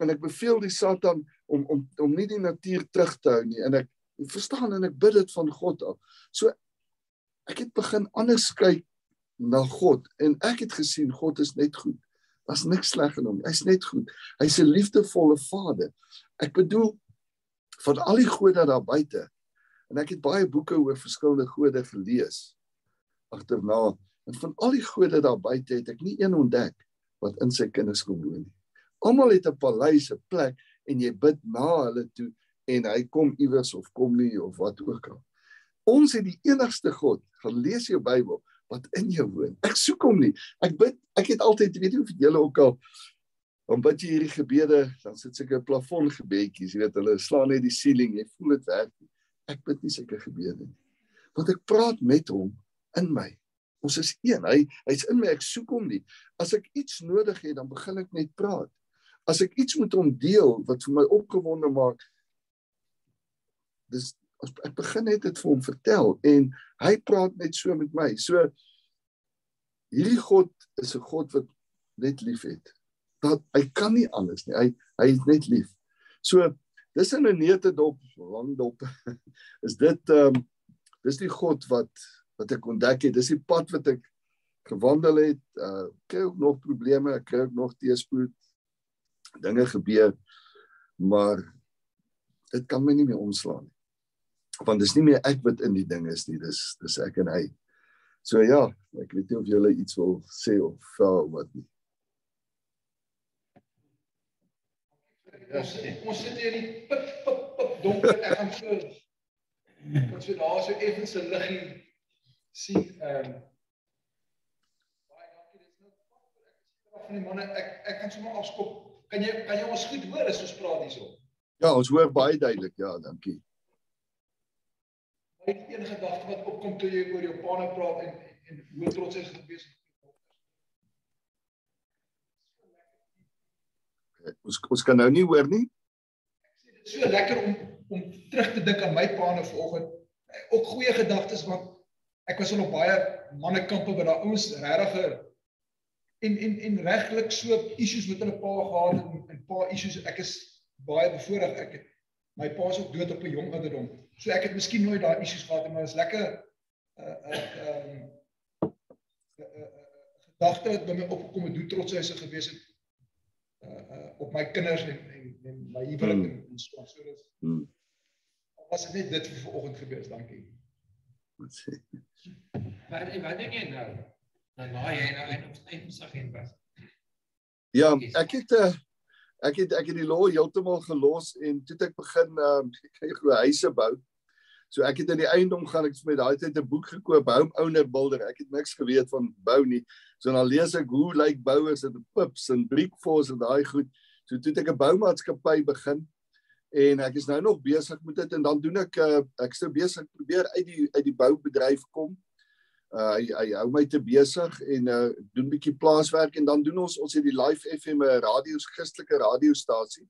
En ek beveel die Satan om om om nie die natuur terug te hou nie en ek verstaan en ek bid dit van God af. So ek het begin anders kyk na God en ek het gesien God is net goed. Daar's niks sleg in hom. Hy's net goed. Hy's 'n liefdevolle Vader. Ek bedoel van al die gode daar buite. En ek het baie boeke oor verskillende gode gelees agterna en van al die gode daar buite het ek nie een ontdek wat in sy kinders kom woon nie. Almal het 'n paleis, 'n plek en jy bid na hulle toe en hy kom iewers of kom nie of wat ook al. Ons het die enigste God. Gaan lees jou Bybel wat in jou woon. Ek soek hom nie. Ek bid, ek het altyd weet jy of julle ook al om bid jy hierdie gebede, dan sit seker 'n plafon gebedjies, jy weet hulle slaan net die ceiling, jy voel dit werk nie. Ek bid nie sulke gebede nie. Want ek praat met hom in my. Ons is een. Hy hy's in my. Ek soek hom nie. As ek iets nodig het, dan begin ek net praat. As ek iets moet hom deel wat vir my opgewonde maak, dis ek begin net dit vir hom vertel en hy praat net so met my. So hierdie God is 'n God wat net liefhet. Dat hy kan nie anders nie. Hy hy is net lief. So dis in 'n neutedop, lang dop. Is dit ehm um, dis die God wat wat ek ontdek het. Dis die pad wat ek gewandel het. Uh kry ook nog probleme, ek kry ook nog teëspoed. Dinge gebeur. Maar dit kan my nie meer omslaan nie. Want dis nie meer ek wat in die ding is nie, dis dis ek en hy. So ja, ek weet nie of julle iets wil sê of vra wat nie. Ons ons sit hier in die pip pip pip donker. Ek gaan so wat so daar so effens 'n liggie sien ehm baie dankie dis nou ek is van die manne ek ek kan sommer afskop. Kan jy kan jy ons goed hoor as ons praat hierso? Ja, ons hoor baie duidelik. Ja, dankie. Is enige gedagte wat opkom toe jy oor jou pa nou praat en en hoe trots hy is gewees op Ons ons kan nou nie hoor nie. Ek sê dit is so lekker om om terug te dink aan my pa nou vanoggend. Ook goeie gedagtes want ek was al op baie mannekampe waar daai ouens regtig en en en reglik so issues met hulle pa gehad en, en pa issues ek is baie bevoorreg ek het my pa is ook dood op 'n jong ouderdom. So ek het miskien nooit daai issues gehad maar is lekker uh uh um uh, uh, uh, gedagte wat by my opgekom het hoe trots hy is gewees het uh, uh op my kinders en en, en my huwelik Hmm. en, so so dis Hmm. was dit net dit vir vanoggend gebeur dankie Wat sê? Wat wat dink jy nou? Dan nou jy nou een op eindagent was. Ja, ek het uh, ek het ek het die law heeltemal gelos en toe ek begin ehm um, ek kry glo huise bou. So ek het in die eiendom gaan ek het met daai tyd 'n boek gekoop, Home Owner Builder. Ek het niks geweet van bou nie. So dan lees ek hoe lyk bouers en pips en brickforce en daai goed. So toe het ek 'n boumaatskappy begin en ek is nou nog besig met dit en dan doen ek uh, ek is nou besig probeer uit die uit die boubedryf kom. Uh hy hy hou my te besig en uh doen bietjie plaaswerk en dan doen ons ons het die Live FM 'n radio Christelike radiostasie.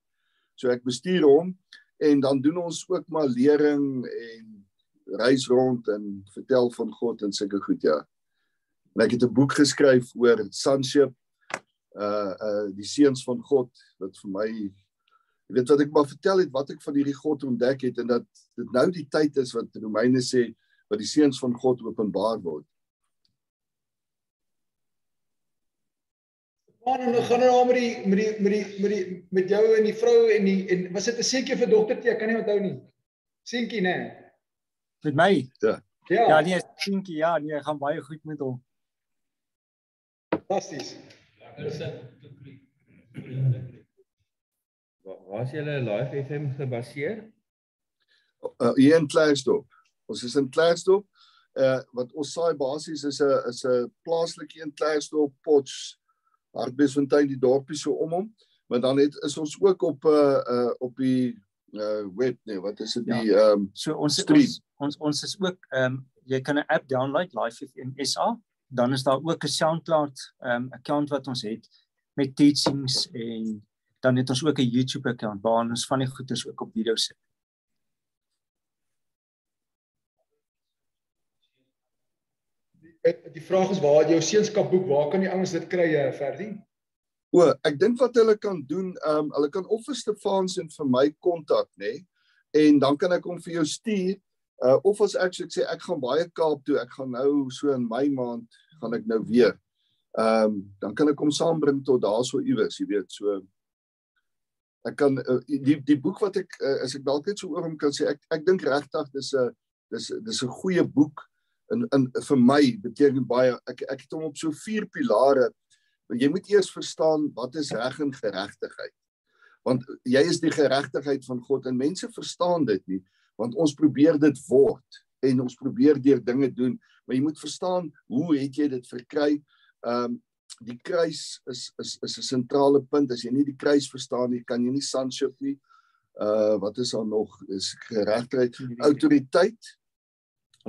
So ek bestuur hom en dan doen ons ook maar lering en reis rond en vertel van God en sulke goed ja. En ek het 'n boek geskryf oor sonship uh uh die seuns van God wat vir my jy weet wat ek maar vertel het wat ek van hierdie God ontdek het en dat dit nou die tyd is wat Romeine sê wat die seuns van God openbaar word. En dan gaan nou met die met die met die met die met jou en die vrou en die en was dit 'n seentjie vir dogter T, ek kan nie onthou nie. Seentjie, né? Met my? Ja, Ja, nee, seentjie, ja, nee, gaan baie goed met hom. fantasties. Lekker sit. Waar waar is julle live FM gebaseer? uh, hier in Klerksdorp. Ons is in Klerksdorp. Uh wat ons saai basies is 'n is 'n plaaslike in Klerksdorp, Potch, Hartbeesfontein die dorpie so om hom. Maar dan het is ons ook op uh uh op die uh web nee, wat is dit die ehm um, So ons Stream. ons ons ons is ook ehm um, jy kan 'n app download Live FM SA. Dan is daar ook 'n SoundCloud ehm um, account wat ons het met teachings en dan het ons ook 'n YouTube account waar ons van die goeders ook op video sit. Die, vraag is waar jou seenskapboek, waar kan die ouens dit kry, eh, Ferdie? o, ek dink wat hulle kan doen, ehm um, hulle kan of vir Stefans en vir my kontak, nê? En dan kan ek hom vir jou stuur. Uh of as ek so ek sê ek gaan baie Kaap toe, ek gaan nou so in Mei maand gaan ek nou weer. Ehm um, dan kan ek hom saambring tot daarso iewers, jy weet, so ek kan uh, die die boek wat ek uh, as ek dalk net so oor hom kan sê, ek ek dink regtig dis 'n dis dis 'n goeie boek in in vir my beteken baie ek ek het hom op so vier pilare Want jy moet eers verstaan wat is reg en geregtigheid. Want jy is die geregtigheid van God en mense verstaan dit nie, want ons probeer dit word en ons probeer deur dinge doen, maar jy moet verstaan hoe het jy dit verkry? Ehm um, die kruis is is is 'n sentrale punt. As jy nie die kruis verstaan nie, kan jy nie sonship nie. Uh wat is daar nog? Is geregtigheid, autoriteit.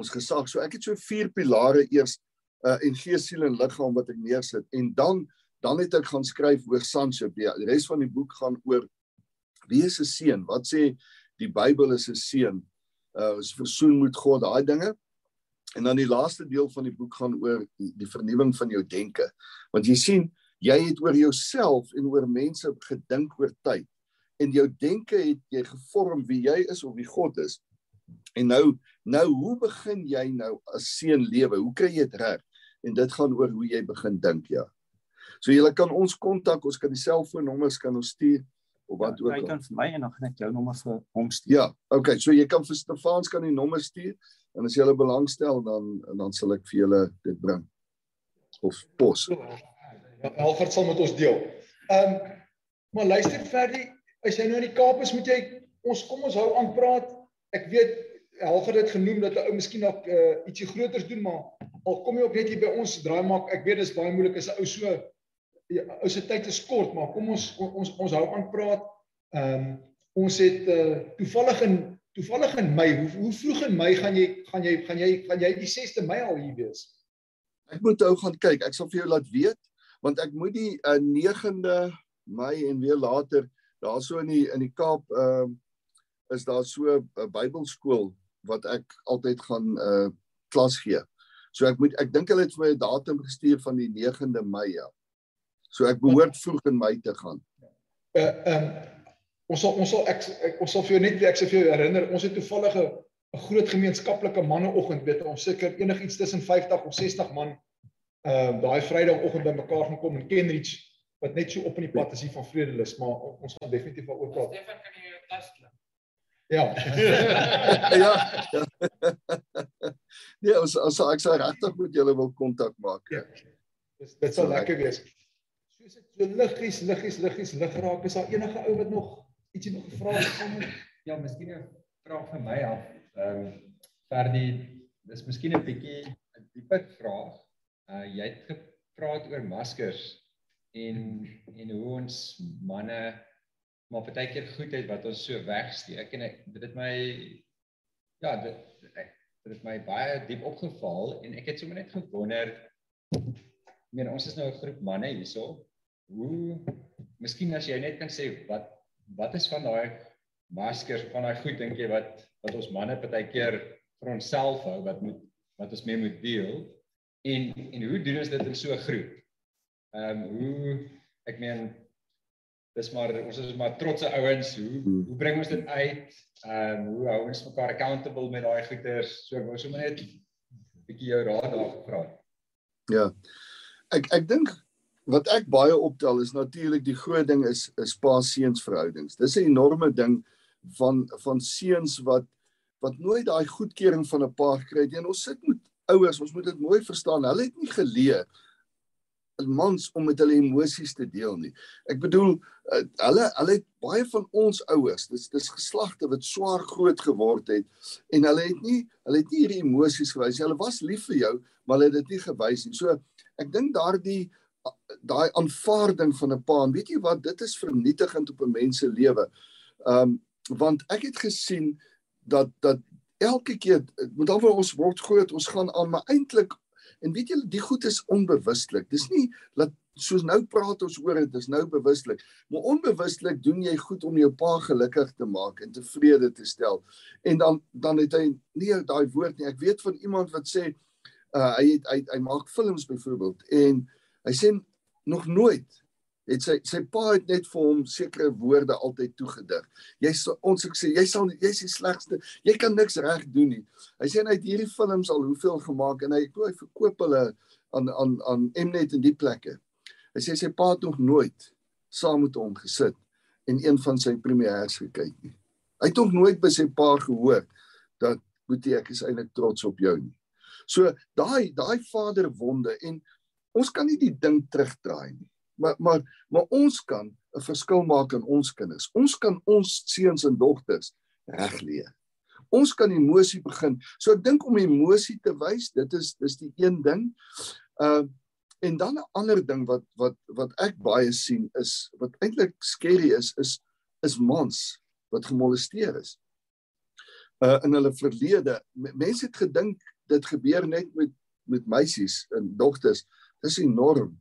Ons gesag. So ek het so vier pilare eers uh en gees, siel en liggaam wat ek neersit en dan dan het ek gaan skryf oor sonship. Die res van die boek gaan oor wie is 'n seun? Wat sê die Bybel is 'n seun? Uh ons versoen met God, daai dinge. En dan die laaste deel van die boek gaan oor die, die vernuwing van jou denke. Want jy sien, jy het oor jouself en oor mense gedink oor tyd. En jou denke het jy gevorm wie jy is of wie God is. En nou nou hoe begin jy nou as seun lewe? Hoe kry jy dit reg? En dit gaan oor hoe jy begin dink, ja. So jy kan ons kontak, ons kan die selfoonnommers kan ons stuur of wat ja, ook al. Jy kan vir my en dan gaan ek jou nommer vir hom stuur. Ja, okay, so jy kan vir Stefans kan die nommer stuur en as jy hulle belangstel dan dan sal ek vir julle dit bring. Of pos. Ja, Alfred sal met ons deel. Ehm um, maar luister Ferdi, as jy nou in die Kaap is, moet jy ons kom ons hou aan praat. Ek weet Alfred het genoem dat 'n ou miskien nog uh, ietsie groters doen, maar al kom jy ook net hier by ons draai maak. Ek weet dis baie moeilik as 'n ou so ja, ou se tyd is kort, maar kom ons ons ons hou aan praat. Ehm um, ons het uh, toevallig in toevallig in Mei, hoe hoe vroeg in Mei gaan jy gaan jy gaan jy gaan jy die 6de Mei al hier wees? Ek moet ou gaan kyk. Ek sal vir jou laat weet want ek moet die uh, 9de Mei en weer later daarso in die in die Kaap ehm uh, is daar so 'n Bybelskool wat ek altyd gaan uh klas gee. So ek moet ek dink hulle het vir my 'n datum gestuur van die 9de Mei ja. So ek behoort vroeg in Mei te gaan. Uh ehm um, ons sal ons sal ek, ek ons sal vir jou net ek sal vir jou herinner ons het toevallig 'n groot gemeenskaplike manneoggend weet ons seker enigiets tussen 50 of 60 man ehm uh, daai Vrydagoggend bymekaar gaan kom in Kenridge wat net so op in die pad is hier van Vredelus maar ons gaan definitief daaroor praat. Stefan kan jy jou tas klim. Ja. ja. ja. nee, ons ons ek sal regtig met julle wil kontak maak. Ja. Dis dit sal lekker wees. Soos dit so liggies, liggies, liggies lig raak, is daar enige ou wat nog ietsie nog gevra het van? Ja, miskien 'n vraag vir my af. Ehm um, Ferdi, dis miskien 'n bietjie 'n dieper vraag. Uh jy het gepraat oor maskers en en hoe ons manne maar partykeer goedheid wat ons so wegsteek en ek dit het my ja, dit dit het my baie diep opgeval en ek het sommer net gewonder ek meen ons is nou 'n groep manne hierso. Hoe miskien as jy net kan sê wat wat is van daai maskers van daai goed dink jy wat wat ons manne partykeer vir onsself hou wat moet wat ons mee moet deel en en hoe doen ons dit in so 'n groep? Ehm um, hoe ek meen dis maar ons is maar trotse ouens hoe Hmm. hoe bring ons dit uit? Ehm um, hoe hou ons mekaar accountable met daai goeders? So ek wou sommer net 'n bietjie jou raad daar gevra. Ja. Ek ek dink wat ek baie optel is natuurlik die groot ding is is pa-seuns verhoudings. Dis 'n enorme ding van van seuns wat wat nooit daai goedkeuring van 'n pa gekry het nie. En ons sit met ouers, ons moet dit mooi verstaan. Hulle het nie geleer mans om met hulle emosies te deel nie. Ek bedoel uh, hulle hulle het baie van ons ouers, dis dis geslagte wat swaar groot geword het en hulle het nie hulle het nie hierdie emosies gewys nie. Hulle was lief vir jou, maar hulle het dit nie gewys nie. So ek dink daardie daai aanvaarding van 'n pa, en weet jy wat, dit is vernietigend op 'n mens se lewe. Um want ek het gesien dat dat elke keer moet dan vir ons word groot, ons gaan aan, maar eintlik En weet julle, die goed is onbewustelik. Dis nie dat soos nou praat ons oor dit, dis nou bewustelik. Maar onbewustelik doen jy goed om jou pa gelukkig te maak en tevrede te stel. En dan dan het hy nie daai woord nie. Ek weet van iemand wat sê uh hy het hy, hy maak films byvoorbeeld en hy sê nog nooit het sy sy pa het net vir hom sekere woorde altyd toegedig. Jy sal ons ek sê jy sal jy's die slegste. Jy kan niks reg doen nie. Hy sê het hierdie films al hoeveel gemaak en hy hy verkoop hulle aan aan aan Mnet en die plekke. Hy sê sy pa het nog nooit saam met hom gesit en een van sy premiers gekyk nie. Hy het nog nooit by sy pa gehoor dat Boetie ek is eintlik trots op jou nie. So daai daai vaderwonde en ons kan nie die ding terugdraai nie. Maar maar maar ons kan 'n verskil maak in ons kinders. Ons kan ons seuns en dogters regleer. Ons kan emosie begin. So ek dink om emosie te wys, dit is dis die een ding. Uh en dan 'n ander ding wat wat wat ek baie sien is wat eintlik skerry is is is mans wat gemolesteer is. uh in hulle verlede. Mense het gedink dit gebeur net met met meisies en dogters. Dis enorm.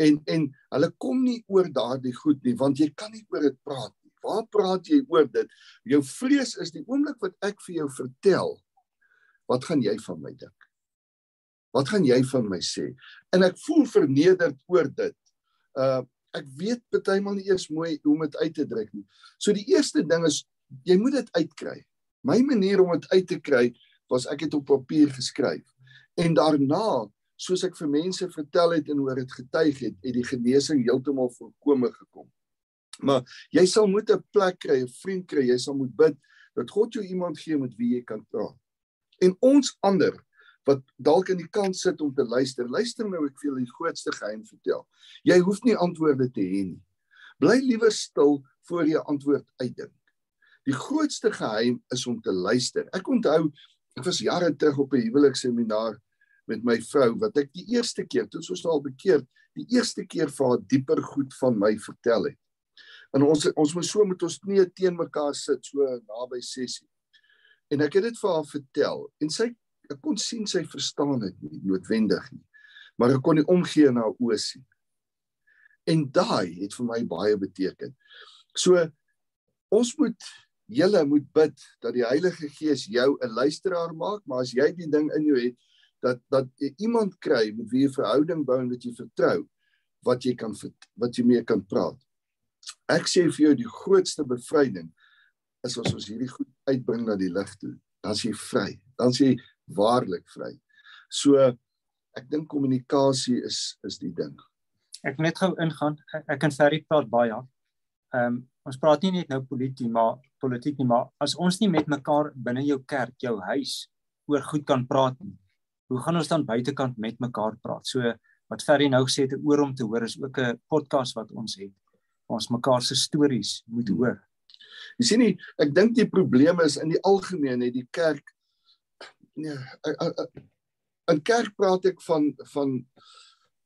En en hulle kom nie oor daardie goed nie want jy kan nie oor dit praat nie. Waar praat jy oor dit? Jou vrees is die oomblik wat ek vir jou vertel. Wat gaan jy van my dink? Wat gaan jy van my sê? En ek voel vernederd oor dit. Uh ek weet partymal nie eers mooi hoe om dit uit te druk nie. So die eerste ding is jy moet dit uitkry. My manier om dit uit te kry was ek het op papier geskryf. En daarna, soos ek vir mense vertel het en oor dit getuig het, het die genesing heeltemal volkome gekom. Maar jy sal moet 'n plek kry, 'n vriend kry, jy sal moet bid dat God jou iemand gee met wie jy kan praat. En ons ander wat dalk in die kant sit om te luister, luister nou ek vir julle die grootste geheim vertel. Jy hoef nie antwoorde te hê nie. Bly liewer stil voor jy antwoord uitdink. Die grootste geheim is om te luister. Ek onthou ek was jare terug op 'n huweliksseminar met my vrou wat ek die eerste keer toe ons al bekeer, die eerste keer vir haar dieper goed van my vertel het. En ons ons moes so met ons knieë teen mekaar sit so naby sessie. En ek het dit vir haar vertel en sy ek kon sien sy verstaan dit nie noodwendig nie. Maar ek kon nie omgee na haar oë sien. En daai het vir my baie beteken. So ons moet julle moet bid dat die Heilige Gees jou 'n luisteraar maak, maar as jy die ding in jou het dat dat jy iemand kry met wie jy 'n verhouding bou en wat jy vertrou, wat jy kan wat jy mee kan praat. Ek sê vir jou die grootste bevryding is as ons hierdie goed uitbring na die lig toe. Dan is jy vry. Dan is jy waarlik vry. So ek dink kommunikasie is is die ding. Ek net gou ingaan. Ek, en Ferry praat baie. Ehm um, ons praat nie net nou politiek maar politiek nie, maar as ons nie met mekaar binne jou kerk, jou huis oor goed kan praat nie, hoe gaan ons dan buitekant met mekaar praat? So wat Ferry nou gesê het oor om te hoor is ook 'n podcast wat ons het. Ons mekaar se stories moet hoor. Jy sien nie, ek dink die probleem is in die algemeen het die kerk nee, in kerk praat ek van van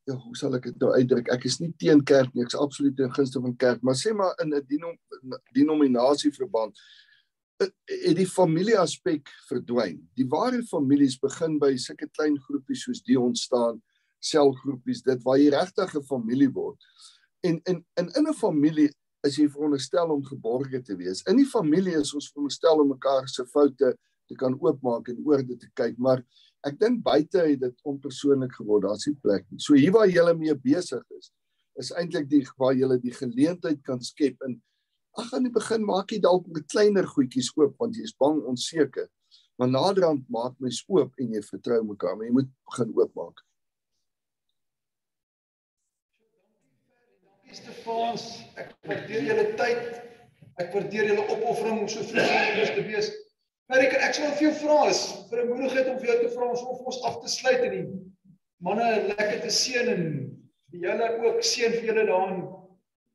ja, hoe sal ek dit nou uitdruk? Ek is nie teen kerk nie, ek is absoluut in gunste van kerk, maar sê maar in 'n denom, denominasie verband het die familie aspek verdwyn. Die ware families begin by sulke klein groepies soos die ontstaan, selgroepies, dit waar jy regtig 'n familie word. En in in in 'n familie is jy veronderstel om geborge te wees. In die familie is ons veronderstel om mekaar se foute te kan oopmaak en oor dit te kyk, maar ek dink buite het dit onpersoonlik geword. Daar's nie plek nie. So hier waar jy mee besig is, is eintlik die waar jy die geleentheid kan skep en ag aan die begin maak jy dalk met kleiner goedjies oop want jy is bang onseker. Maar naderhand maak mens oop en jy vertrou mekaar, maar jy moet begin oopmaak. Stefans, ek waardeer julle tyd. Ek waardeer julle opoffering om so vroeg ons te wees. Maar ek ek sou vir jou vra is vir 'n moedigheid om vir jou te vra ons of ons af te sluit en die manne lekker te seën en vir julle ook seën vir julle daar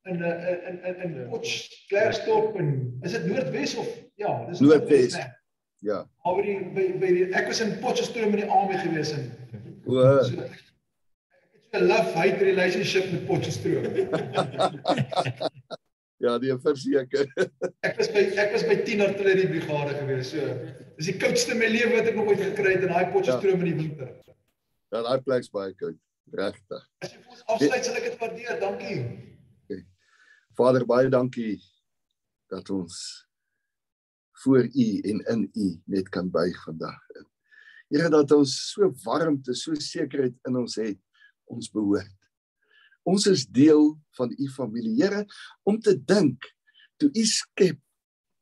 in in in in in Potchefstroom en is dit Noordwes of ja, dis Noordwes. Ja. Maar by by by die, ek was in Potchefstroom in die army gewees en o so, 'n love hate relationship met Potchefstroom. ja, die verseker. ek was by ek was by 10 artillerie brigade gewees. So dis die koudste in my lewe wat ek nog ooit gekry het in daai Potchefstroom ja. in die winter. Ja, daai plek is baie koud. Regtig. As jy vir ons afsluit, sal ek dit waardeer. Dankie. Vader, baie dankie dat ons voor U en in U net kan buig vandag. Here dat ons so warmte, so sekerheid in ons het ons behoort. Ons is deel van u familie. Here, om te dink toe u skep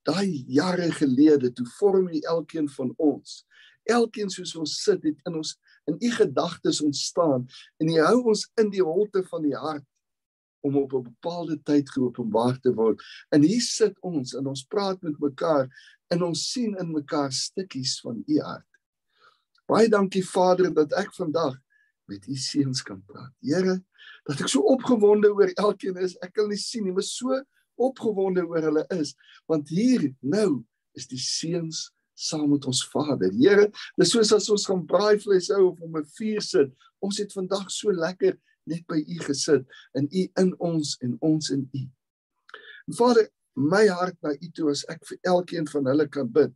daai jare gelede, toe vorm u elkeen van ons. Elkeen soos ons sit het in ons in u gedagtes ontstaan en u hou ons in die holte van die hart om op 'n bepaalde tyd geopenbaar te word. En hier sit ons en ons praat met mekaar en ons sien in mekaar stukkies van u hart. Baie dankie Vader dat ek vandag met u seuns kan praat. Here, dat ek so opgewonde oor elkeen is. Ek kan nie sien nie, maar so opgewonde oor hulle is, want hier nou is die seuns saam met ons Vader. Here, dis soos as ons gaan braaivleis hou of om 'n vuur sit. Ons het vandag so lekker net by u gesit en u in ons en ons in u. Vader, my hart na u toe as ek vir elkeen van hulle kan bid,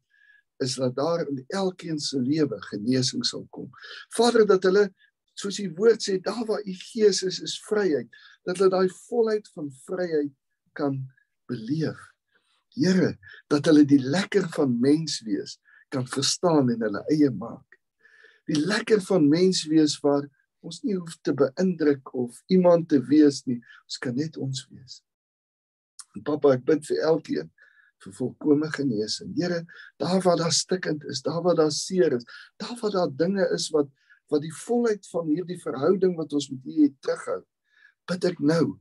is dat daar in elkeen se lewe genesing sal kom. Vader dat hulle soos die woord sê daar waar u gees is is vryheid dat hulle daai volheid van vryheid kan beleef. Here, dat hulle die lekker van mens wees kan verstaan en hulle eie maak. Die lekker van mens wees waar ons nie hoef te beïndruk of iemand te wees nie, ons kan net ons wees. En Papa, ek bid vir elkeen vir volkomme genesing. Here, daar waar daar stikkend is, daar waar daar seer is, daar waar daar dinge is wat wat die volheid van hierdie verhouding wat ons met U het terughou, bid ek nou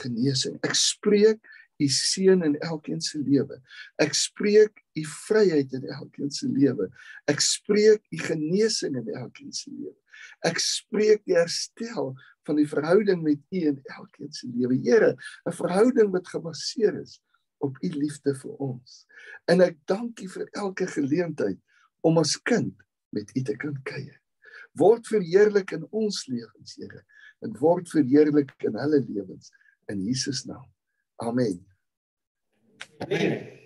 genesing. Ek spreek U seën in elkeen se lewe. Ek spreek U vryheid in elkeen se lewe. Ek spreek U genesing in elkeen se lewe. Ek spreek die herstel van die verhouding met U in elkeen se lewe. Here, 'n verhouding wat gebaseer is op U liefde vir ons. En ek dank U vir elke geleentheid om as kind met U te kan kuier. Word verheerlik in ons lewens, Here, en word verheerlik in hulle lewens in Jesus naam. Amen. Amen.